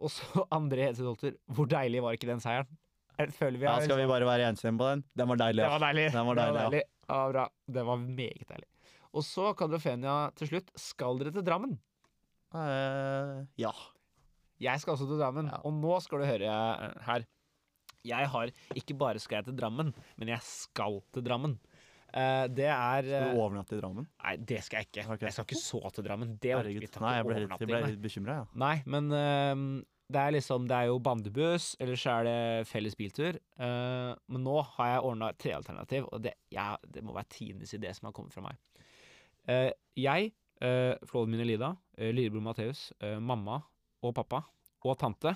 S2: Og så André Hedseth Holter. Hvor deilig var ikke den seieren? Jeg føler vi
S1: Ja, skal vi bare være enstemmige på den? Den var deilig.
S2: Det
S1: ja.
S2: var deilig.
S1: Den var deilig, ja.
S2: ja. bra. Den var meget deilig. Og så, Kadrofenia, til slutt. Skal dere til Drammen?
S1: Uh, ja.
S2: Jeg skal også til Drammen.
S1: Ja.
S2: Og nå skal du høre eh, her. Jeg har ikke bare skal jeg til Drammen, men jeg skal til Drammen. Uh, det er
S1: Skal du overnatte i Drammen?
S2: Nei, det skal jeg ikke.
S1: Okay.
S2: Jeg skal ikke så til Drammen. Det
S1: Herregud. Nei, jeg ble, litt- jeg ble litt bekymra, ja.
S2: Nei, men ehm, det er liksom Det er jo bandebuss, eller så er det felles biltur. Uh, men nå har jeg ordna tre alternativ, og det, ja, det må være tidenes idé som har kommet fra meg. Uh, jeg, uh, flåden min Elida, uh, lillebror Matheus, eh, mamma og pappa og tante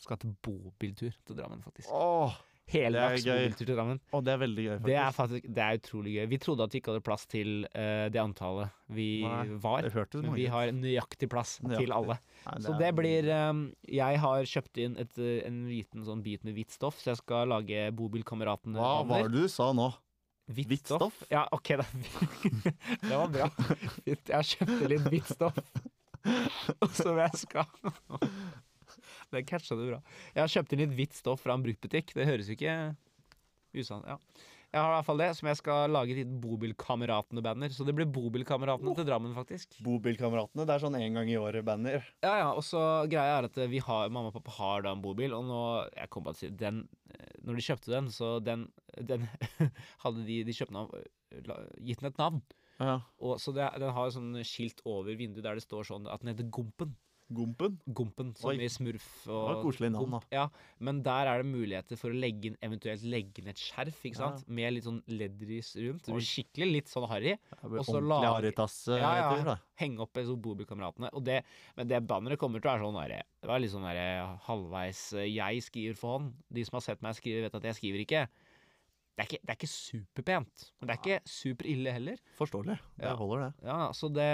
S2: skal til bobiltur til Drammen, faktisk.
S1: Åh,
S2: Heldags
S1: det
S2: bobiltur til Drammen.
S1: Og det er veldig gøy, faktisk.
S2: Det er faktisk det er utrolig gøy. Vi trodde at vi ikke hadde plass til uh, det antallet vi
S1: Nei,
S2: var.
S1: det
S2: Men vi har nøyaktig plass til alle.
S1: Nei,
S2: Så
S1: er-
S2: det blir um, Jeg har kjøpt inn et, eh, en liten sånn bit med hvitt stoff, så jeg skal lage Bobilkameratene
S1: Hva var det du sa nå?
S2: Hvitt
S1: Hvitt stoff?
S2: Ja, OK, da. det var bra. Jeg kjøpte litt hvitt stoff. Og som jeg skal Det catcha du bra. Jeg har kjøpt inn litt hvitt stoff fra en bruktbutikk. Det høres jo ikke usann Ja. Jeg har i hvert fall det, som jeg skal lage et lite Bobilkameratene-banner. Så det blir Bobilkameratene til Drammen, faktisk.
S1: Bobilkameratene. Det er sånn en gang i året-banner.
S2: Ja, ja, og så greia er at vi har, mamma og pappa har da en bobil, og nå, jeg kom på å si, den, eh, når de kjøpte den, så den, den hadde de, de kjøpte den gitt den et navn.
S1: Ja.
S2: Og, så det, den har sånn skilt over vinduet der det står sånn at den heter Gompen.
S1: Gompen.
S2: Gompen, som
S1: Oi.
S2: i Smurf. Og
S1: Det var koselig navn,
S2: da. Ja, men der er det muligheter for å legge inn, eventuelt legge inn et skjerf, ikke sant? Med litt sånn leddris rundt. Det blir skikkelig litt sånn harry. Og så
S1: harrytass-tur,
S2: Ja, ja. henge opp sånn Bobilkameratene. Men det banneret kommer til å være sånn derre Det var litt sånn derre halvveis eh, Jeg skriver for hånd. De som har sett meg skrive, vet at jeg skriver ikke. Det er ikke, det er ikke superpent, men det er ikke superille heller.
S1: Forståelig. Det
S2: Ja.
S1: holder, det.
S2: Ja, så det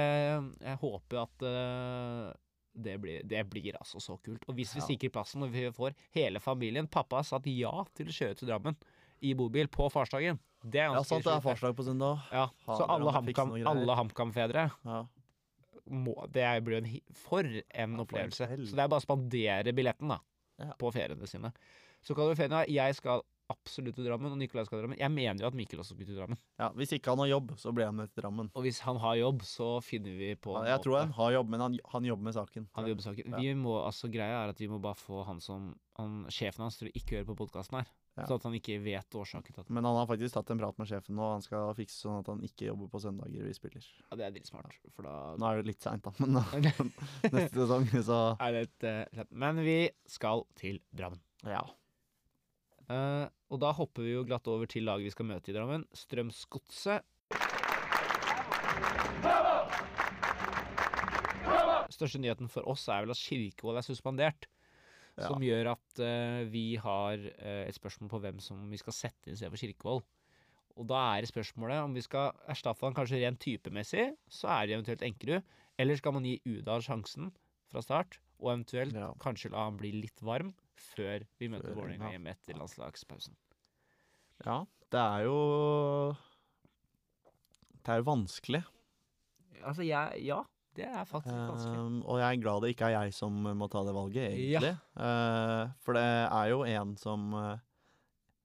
S2: Jeg håper at eh, det blir, det blir altså så kult. Og hvis vi
S1: Ja.
S2: sikrer plassen og vi får hele familien Pappa har sagt ja til å kjøre til Drammen i bobil på farsdagen. Det er
S1: Ja,
S2: ganske
S1: sant, det er farsdag på søndag.
S2: Ja, så alle HamKam-fedre
S1: Ja.
S2: det blir en for en opplevelse. så det er bare å spandere billetten da,
S1: Ja.
S2: på feriene sine. Så kan du finne jeg skal absolutt til Drammen, og Nikolai skal til Drammen. Jeg mener jo at Mikkel også skal til Drammen.
S1: Ja, Hvis ikke han har jobb, så blir han med til Drammen.
S2: Og hvis han har jobb, så finner vi på
S1: Ja, jeg tror han har jobb, men han, han jobber med saken.
S2: Han jobber med saken.
S1: Ja.
S2: Vi må, altså Greia er at vi må bare få han som han, Sjefen hans til å ikke høre på podkasten her.
S1: Ja.
S2: Sånn at han ikke vet årsaken til at
S1: Men han har faktisk tatt en prat med sjefen, og han skal fikse sånn at han ikke jobber på søndager vi spiller.
S2: Ja, det er drittsmart. For da
S1: Nå er det litt seint, da, men neste sesong, så
S2: er det et eh. Men vi skal til Drammen.
S1: ja.
S2: Eh, og da hopper vi jo glatt over til laget vi skal møte i Drammen. Strømsgodset. Største nyheten for oss er vel at Kirkevold er suspendert.
S1: Ja.
S2: Som gjør at uh, vi har uh, et spørsmål på hvem som vi skal sette inn istedenfor Kirkevold. Og da er spørsmålet om vi skal erstatte han kanskje rent typemessig, så er det eventuelt Enkerud. Eller skal man gi Udal sjansen fra start, og eventuelt
S1: Ja.
S2: kanskje la han bli litt varm før vi møter Vålerenga
S1: ja.
S2: hjemme etter landslagspausen.
S1: ja. Det er jo Det er jo vanskelig.
S2: Altså, jeg Ja, det er faktisk vanskelig.
S1: Um, og jeg er glad det ikke er jeg som må ta det valget, egentlig. Eh, for det er jo en som eh,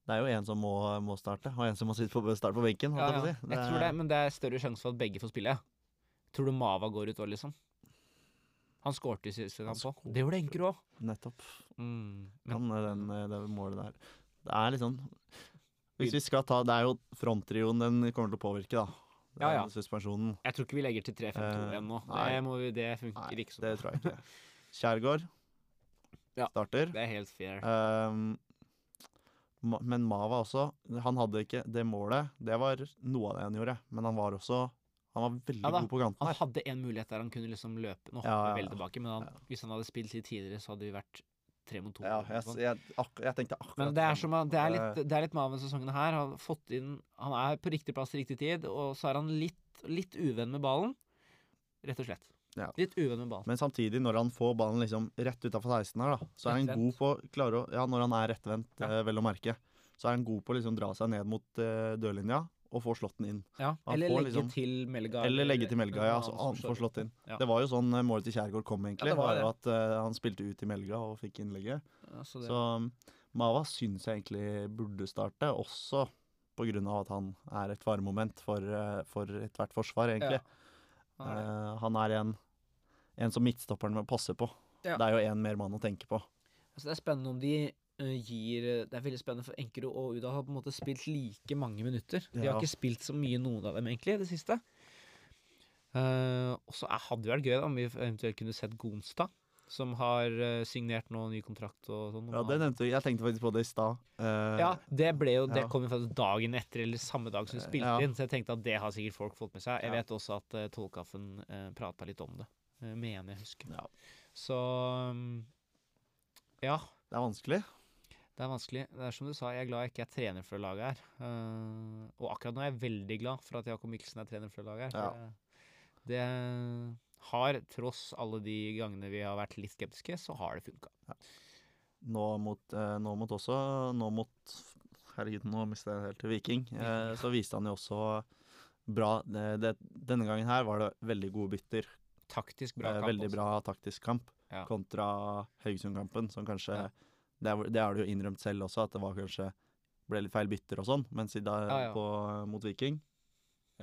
S1: Det er jo en som må, må starte, og en som må sitte på, starte på benken.
S2: Ja, ja.
S1: si.
S2: Jeg tror det, men det er større sjanse for at begge får spille. Tror du Mava går ut òg, liksom? Han skårte i siste
S1: Han på.
S2: Det gjorde Enker òg.
S1: Nettopp.
S2: Mm. Men
S1: Han, eh, den, eh, det målet der. Det er litt sånn Hvis vi skal ta Det er jo fronttrioen den kommer til å påvirke, da.
S2: Ja, ja.
S1: Suspensjonen.
S2: jeg tror ikke vi legger til 3-5-2
S1: Eh,
S2: igjen nå.
S1: nei.
S2: Det, må vi, det funker
S1: Nei,
S2: ikke sånn.
S1: det tror jeg ikke. Kjærgaard
S2: Ja.
S1: starter.
S2: Det er helt fair.
S1: Um, men Mava også. Han hadde ikke det målet. Det var noe av det han gjorde. Men han var også Han var veldig
S2: Ja
S1: god på kanten
S2: Han hadde en mulighet der han kunne liksom løpe. Nå hopper
S1: Ja, ja,
S2: veldig tilbake, men han, hvis han hadde spilt litt tidligere, så hadde vi vært tre mot to.
S1: Ja, jeg, jeg, jeg tenkte akkurat
S2: Men det er, som, det er litt, det er litt Maven sesongen her. Han, har fått inn, han er på riktig plass til riktig tid, og så er han litt, litt uvenn med ballen. Rett og slett.
S1: Ja.
S2: Litt uvenn med ballen.
S1: Men samtidig, når han får ballen liksom rett utafor 16 her, da, så er han god på klare å, Ja, når han er rettvendt,
S2: Ja.
S1: eh, vel å merke, så er han god på å liksom dra seg ned mot uh, dørlinja og får slått den inn.
S2: Ja, eller
S1: får
S2: legge
S1: liksom-
S2: til Melga.
S1: Eller legge til Melga, ja, så han får slått inn.
S2: Ja.
S1: Det var jo sånn eh, målet til Kjærgaard kom, egentlig.
S2: Ja, var
S1: var jo at uh, han spilte ut i Melga og fikk innlegget.
S2: Ja, så
S1: Så um, Mava syns jeg egentlig burde starte, også av at han er et faremoment for, uh, for ethvert forsvar, egentlig.
S2: Han er.
S1: Eh, han er en, en som midtstopperen må passe på. Det er jo én mer mann å tenke på.
S2: Altså, det er spennende om de gir Det er veldig spennende for Enkerud og Uda har på en måte spilt like mange minutter. De har
S1: Ja.
S2: ikke spilt så mye, noen av dem, egentlig, i det siste. Uh, og så hadde det vært gøy da, om vi eventuelt kunne sett Gonstad, som har eh, signert nå ny kontrakt og sånn.
S1: Ja, det nevnte vi. Jeg tenkte faktisk på det i stad. Uh,
S2: Ja, det ble jo Det
S1: ja.
S2: kom jo faktisk dagen etter, eller samme dag som vi spilte
S1: Ja.
S2: inn, så jeg tenkte at det har sikkert folk fått med seg. Jeg vet også at uh, Tollkaffen uh, prata litt om det, uh, mener jeg husker.
S1: Ja.
S2: Så um, ja.
S1: Det er vanskelig.
S2: Det er vanskelig. Det er som du sa, jeg er glad jeg ikke er trener for laget her. Uh, og akkurat nå er jeg veldig glad for at Jakob Mikkelsen er trener for laget her.
S1: Ja.
S2: Det, det har, tross alle de gangene vi har vært litt skeptiske, så har det funka.
S1: Nå mot, eh, nå mot også Nå mot Herregud, nå mista jeg helt til Viking. Eh, så viste han jo også bra det, det, Denne gangen her var det veldig gode bytter.
S2: Taktisk bra
S1: Eh,
S2: kamp.
S1: veldig
S2: også.
S1: bra taktisk kamp
S2: Ja.
S1: kontra Haugesund-kampen, som kanskje
S2: Ja.
S1: Det, er, det har du jo innrømt selv også, at det var kanskje ble litt feil bytter og sånn, mens i dag
S2: Ja, ja.
S1: På, mot Viking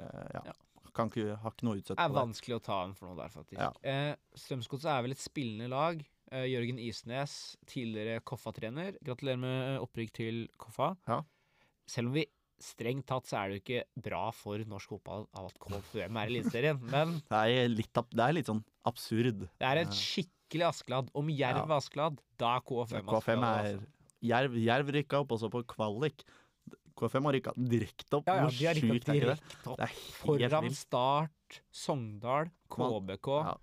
S1: eh, ja.
S2: Ja.
S1: Kan ikke, har ikke noe utsett på Det er
S2: vanskelig å ta en for noe der, faktisk.
S1: Ja.
S2: Eh, Strømsgodset er vel et spillende lag. Eh, Jørgen Isnes, tidligere Koffa-trener. Gratulerer med opprykk til Koffa.
S1: Ja.
S2: Selv om vi strengt tatt så er det jo ikke bra for norsk fotball av at KFUM er i Eliteserien, men
S1: Det er litt, det er litt sånn absurd.
S2: det er et skikkelig Askeladden. Om Jerv
S1: Ja.
S2: Askeladden, da er KFUM
S1: KFM er
S2: altså.
S1: Jerv, Jerv rykka opp også på kvalik. KFM har rykka direkte opp.
S2: Ja, ja, de har
S1: rykka det?
S2: direkte opp. Foran
S1: vild.
S2: Start, Sogndal, KBK.
S1: Ja.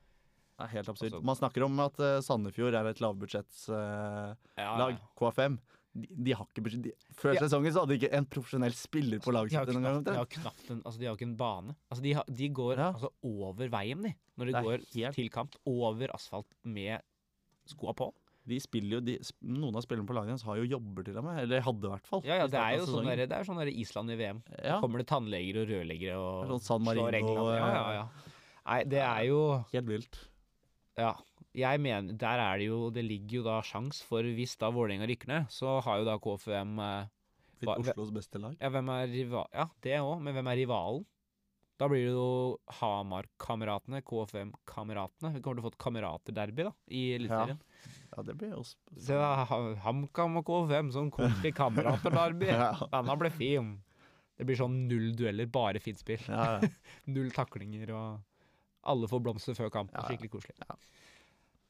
S1: Det er helt absurd.
S2: Altså-
S1: Man snakker om at uh, Sandefjord er et lavbudsjettslag.
S2: Ja,
S1: lag
S2: ja.
S1: KFM. De, de har ikke. De, før
S2: Ja.
S1: sesongen så hadde de ikke en profesjonell spiller på laget sitt
S2: de har knapt en, altså de har ikke en bane. Altså de, har, de går
S1: Ja.
S2: altså over veien, de. Når de går
S1: helt-
S2: til kamp. Over asfalt med skoa på.
S1: De spiller jo, de, noen av spillerne på laget hans har jo jobber til og med. Eller hadde i hvert fall.
S2: Ja, ja, det er jo sånn der, det er sånn der Island i VM.
S1: Ja,
S2: Kommer det tannleger og rørleggere og
S1: sånn San
S2: slår
S1: Marino,
S2: England. Ja, ja,
S1: eh,
S2: ja. Nei, det er jo
S1: helt vilt.
S2: Ja. Jeg mener, der er det jo Det ligger jo da sjans for hvis da Vålerenga rykker ned, så har jo da KFUM eh, Hva-
S1: Oslos beste lag.
S2: Ja, hvem er rival... Ja, det òg, men hvem er rivalen? Da blir det jo Hamar-kameratene, KFM-kameratene. Vi kommer til å få et kameraterderby da, i Eliteserien.
S1: Ja, det blir jo
S2: Se da, HamKam og KFM, sånn koselig kameraterderby.
S1: Ja.
S2: Denne ble fin. Det blir sånn null dueller, bare fint spill.
S1: Ja, ja.
S2: Null taklinger og alle får blomster før kamp.
S1: Ja, ja.
S2: Skikkelig koselig.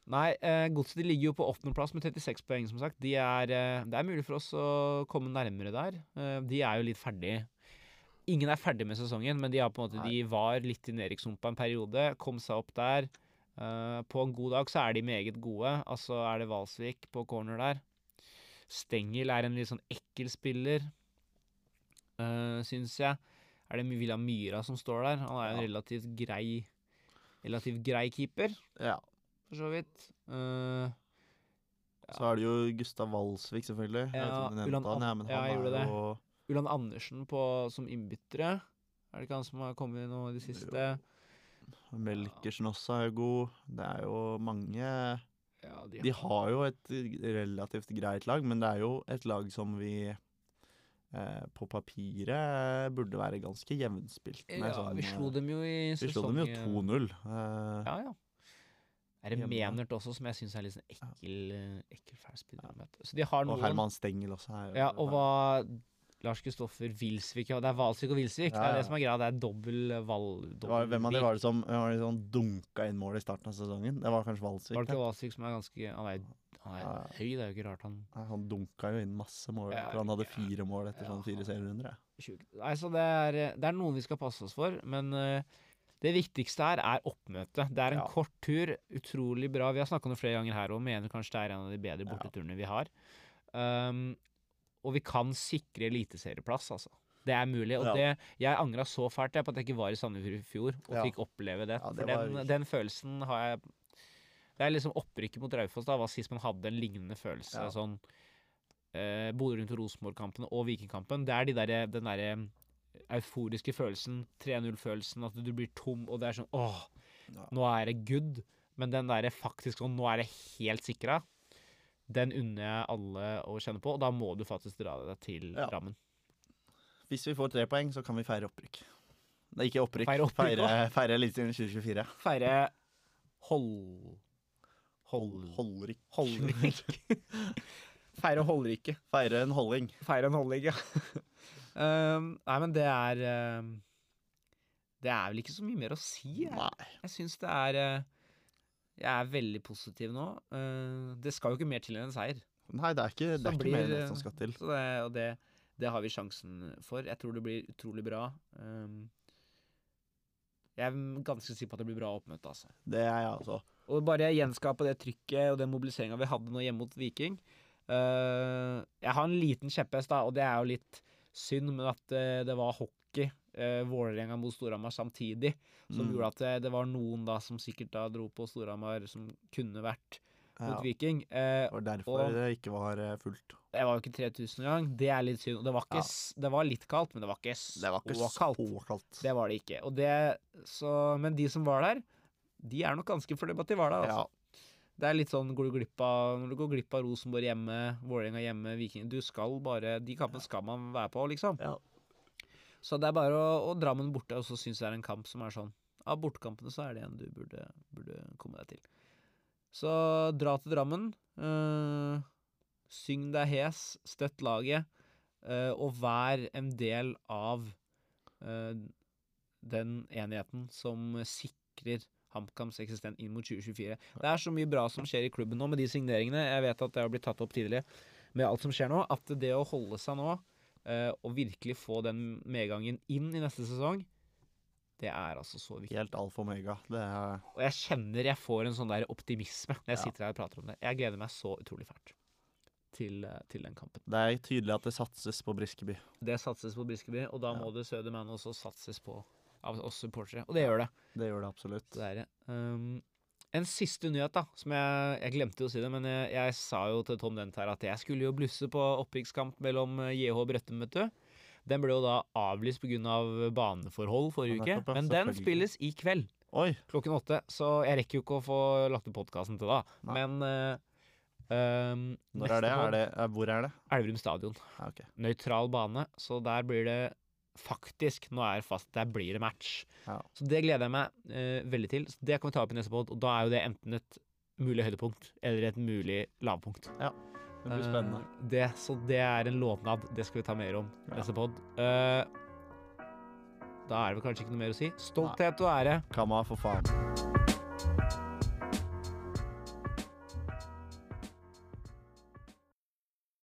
S2: Nei, eh, Godset ligger jo på åttendeplass med 36 poeng, som sagt. De er, eh, det er mulig for oss å komme nærmere der. Eh, de er jo litt ferdig. Ingen er ferdig med sesongen, men de, har på en måte, de var litt i nedrykkssumpa en periode. Kom seg opp der. Eh, på en god dag så er de meget gode. Altså er det Valsvik på corner der. Stengel er en litt sånn ekkel spiller, uh, syns jeg. Er det Villa Myra som står der? Han er jo en relativt grei Relativt grei keeper,
S1: ja.
S2: For så vidt. Eh,
S1: Så er det jo Gustav Walsvik, selvfølgelig.
S2: Ja, Ulan
S1: han, ja, men
S2: An- ja,
S1: han
S2: jeg gjorde det.
S1: jo
S2: Ulan Andersen på, som innbyttere. Er det ikke han som har kommet nå i det siste?
S1: Melkersen også er jo god. Det er jo mange
S2: Ja, de,
S1: De har jo et relativt greit lag, men det er jo et lag som vi eh, på papiret burde være ganske jevnspilt med.
S2: ja,
S1: sånn,
S2: vi slo
S1: eh,
S2: dem jo i
S1: vi slo dem jo 2-0. Eh,
S2: Ja, ja. Det er
S1: det
S2: Menert også, som jeg syns er litt sånn ekkel, eh, ekkel fæl spiller. Så de har
S1: og Herman Stengel også her.
S2: Ja, og hva Lars Kristoffer Wilsvik ja, Det er Valsvik og Wilsvik. Det
S1: Ja,
S2: er det som er greia. Det er dobbel val...
S1: det Hvem av de var det som var det dunka inn mål i starten av sesongen? Det var kanskje Valsvik?
S2: Var det
S1: det?
S2: ikke Valsvik som er ganske Han er, han er
S1: Ja.
S2: høy, det er jo ikke rart han
S1: Nei, Han dunka jo inn masse mål.
S2: Ja,
S1: for han hadde fire mål etter
S2: Ja,
S1: sånn fire serierunder. ja.
S2: Nei, så det er, det er noen vi skal passe oss for, men eh, det viktigste her er oppmøtet. Det er en
S1: Ja.
S2: kort tur, utrolig bra. Vi har snakka om det flere ganger her òg, mener kanskje det er en av de bedre borteturene vi har. Um, og vi kan sikre eliteserieplass, altså. Det er mulig. Og det, jeg angra så fælt jeg, på at jeg ikke var i Sandefjord i fjor og fikk oppleve det.
S1: Det
S2: for den, den følelsen har jeg Det er liksom opprykket mot Raufoss. Da var sist man hadde en lignende følelse.
S1: Ja.
S2: Sånn eh, Bodø Rundt Rosenborg-kampen og Vikingkampen. Det er de der, den derre euforiske følelsen, 3-0-følelsen, at du blir tom, og det er sånn åh, nå er det good. Men den derre faktisk sånn, nå er det helt sikra, den unner jeg alle å kjenne på, og da må du faktisk dra deg til
S1: Ja.
S2: rammen.
S1: Hvis vi får tre poeng, så kan vi feire opprykk. Nei, ikke opprykk.
S2: Feire opprykk
S1: feire, feire Eliteserien 2024.
S2: Feire hold... Hold...
S1: Holdrik.
S2: Holdrik. Feire holdriket.
S1: Feire en holding.
S2: Feire en holding, ja. Um, nei, men det er um, Det er vel ikke så mye mer å si. Jeg,
S1: Nei.
S2: jeg syns det er uh, Jeg er veldig positiv nå. Uh, det skal jo ikke mer til enn en seier.
S1: Nei, det er ikke, det er ikke
S2: blir,
S1: mer enn det som skal til.
S2: Så det, og det, det har vi sjansen for. Jeg tror det blir utrolig bra. Um, jeg er ganske sikker på at det blir bra oppmøte, altså.
S1: Det er jeg altså.
S2: Og bare gjenskape det trykket og den mobiliseringa vi hadde nå hjemme mot Viking. Uh, jeg har en liten kjepphest, da, og det er jo litt synd, men at eh, det var hockey, uh, Vålerenga mot Storhamar samtidig, som
S1: Mm.
S2: gjorde at det, det var noen da som sikkert da dro på Storhamar som kunne vært mot
S1: Ja.
S2: Viking. Eh,
S1: Og derfor
S2: og-
S1: det ikke var eh, fullt.
S2: det var jo ikke 3000 engang. Det er litt synd. Det var, ikke,
S1: Ja.
S2: det var litt kaldt, men det var ikke så
S1: Det var ikke
S2: kaldt.
S1: så kaldt.
S2: Det var det ikke. Og det, så, men de som var der, de er nok ganske fornøyd med at de var der. Altså.
S1: Ja.
S2: Det er litt sånn går du glipp av, når du går glipp av Rosenborg hjemme, Vålerenga hjemme, Viking Du skal bare De kampene skal man være på, liksom.
S1: Ja.
S2: Så det er bare å, å Drammen borte, og så syns jeg det er en kamp som er sånn Av bortekampene så er det en du burde, burde komme deg til. Så dra til Drammen. øh, syng deg hes, støtt laget, øh, og vær en del av øh, den enigheten som sikrer HamKams eksistens inn mot 2024. Det er så mye bra som skjer i klubben nå med de signeringene. Jeg vet at det har blitt tatt opp tidligere med alt som skjer nå. At det å holde seg nå, eh, og virkelig få den medgangen inn i neste sesong, det er altså så viktig.
S1: Helt alfa omega. Det er
S2: Og jeg kjenner jeg får en sånn der optimisme når jeg
S1: Ja.
S2: sitter her og prater om det. Jeg gleder meg så utrolig fælt til, eh, til den kampen.
S1: Det er tydelig at det satses på Briskeby.
S2: Det satses på Briskeby, og da
S1: Ja.
S2: må det Sødermann også satses på av oss supportere. Og det gjør det.
S1: Det gjør det absolutt.
S2: Det er det. Um, en siste nyhet, da, som jeg, jeg glemte å si det, men jeg, jeg sa jo til Tom Dent her at jeg skulle jo blusse på opprykkskamp mellom JH og Brøttum, vet du. Den ble jo da avlyst pga. Av baneforhold forrige uke, men den spilles i kveld.
S1: Oi.
S2: klokken åtte, så jeg rekker jo ikke å få lagt ut podkasten til da.
S1: Nei.
S2: Men uh, um,
S1: Når er det? er det eh, hvor er det?
S2: Elverum stadion.
S1: Ja, okay.
S2: Nøytral bane, så der blir det faktisk Nå er det fast, der blir det match.
S1: Ja.
S2: Så det gleder jeg meg uh, veldig til. Så det kan vi ta opp i neste pod, og da er jo det enten et mulig høydepunkt eller et mulig lavpunkt.
S1: Det blir spennende.
S2: Uh, det, så det er en lovnad. Det skal vi ta mer om
S1: Ja.
S2: neste pod. Uh, da er det vel kanskje ikke noe mer å si. Stolthet og ære.
S1: Kamma, for faen.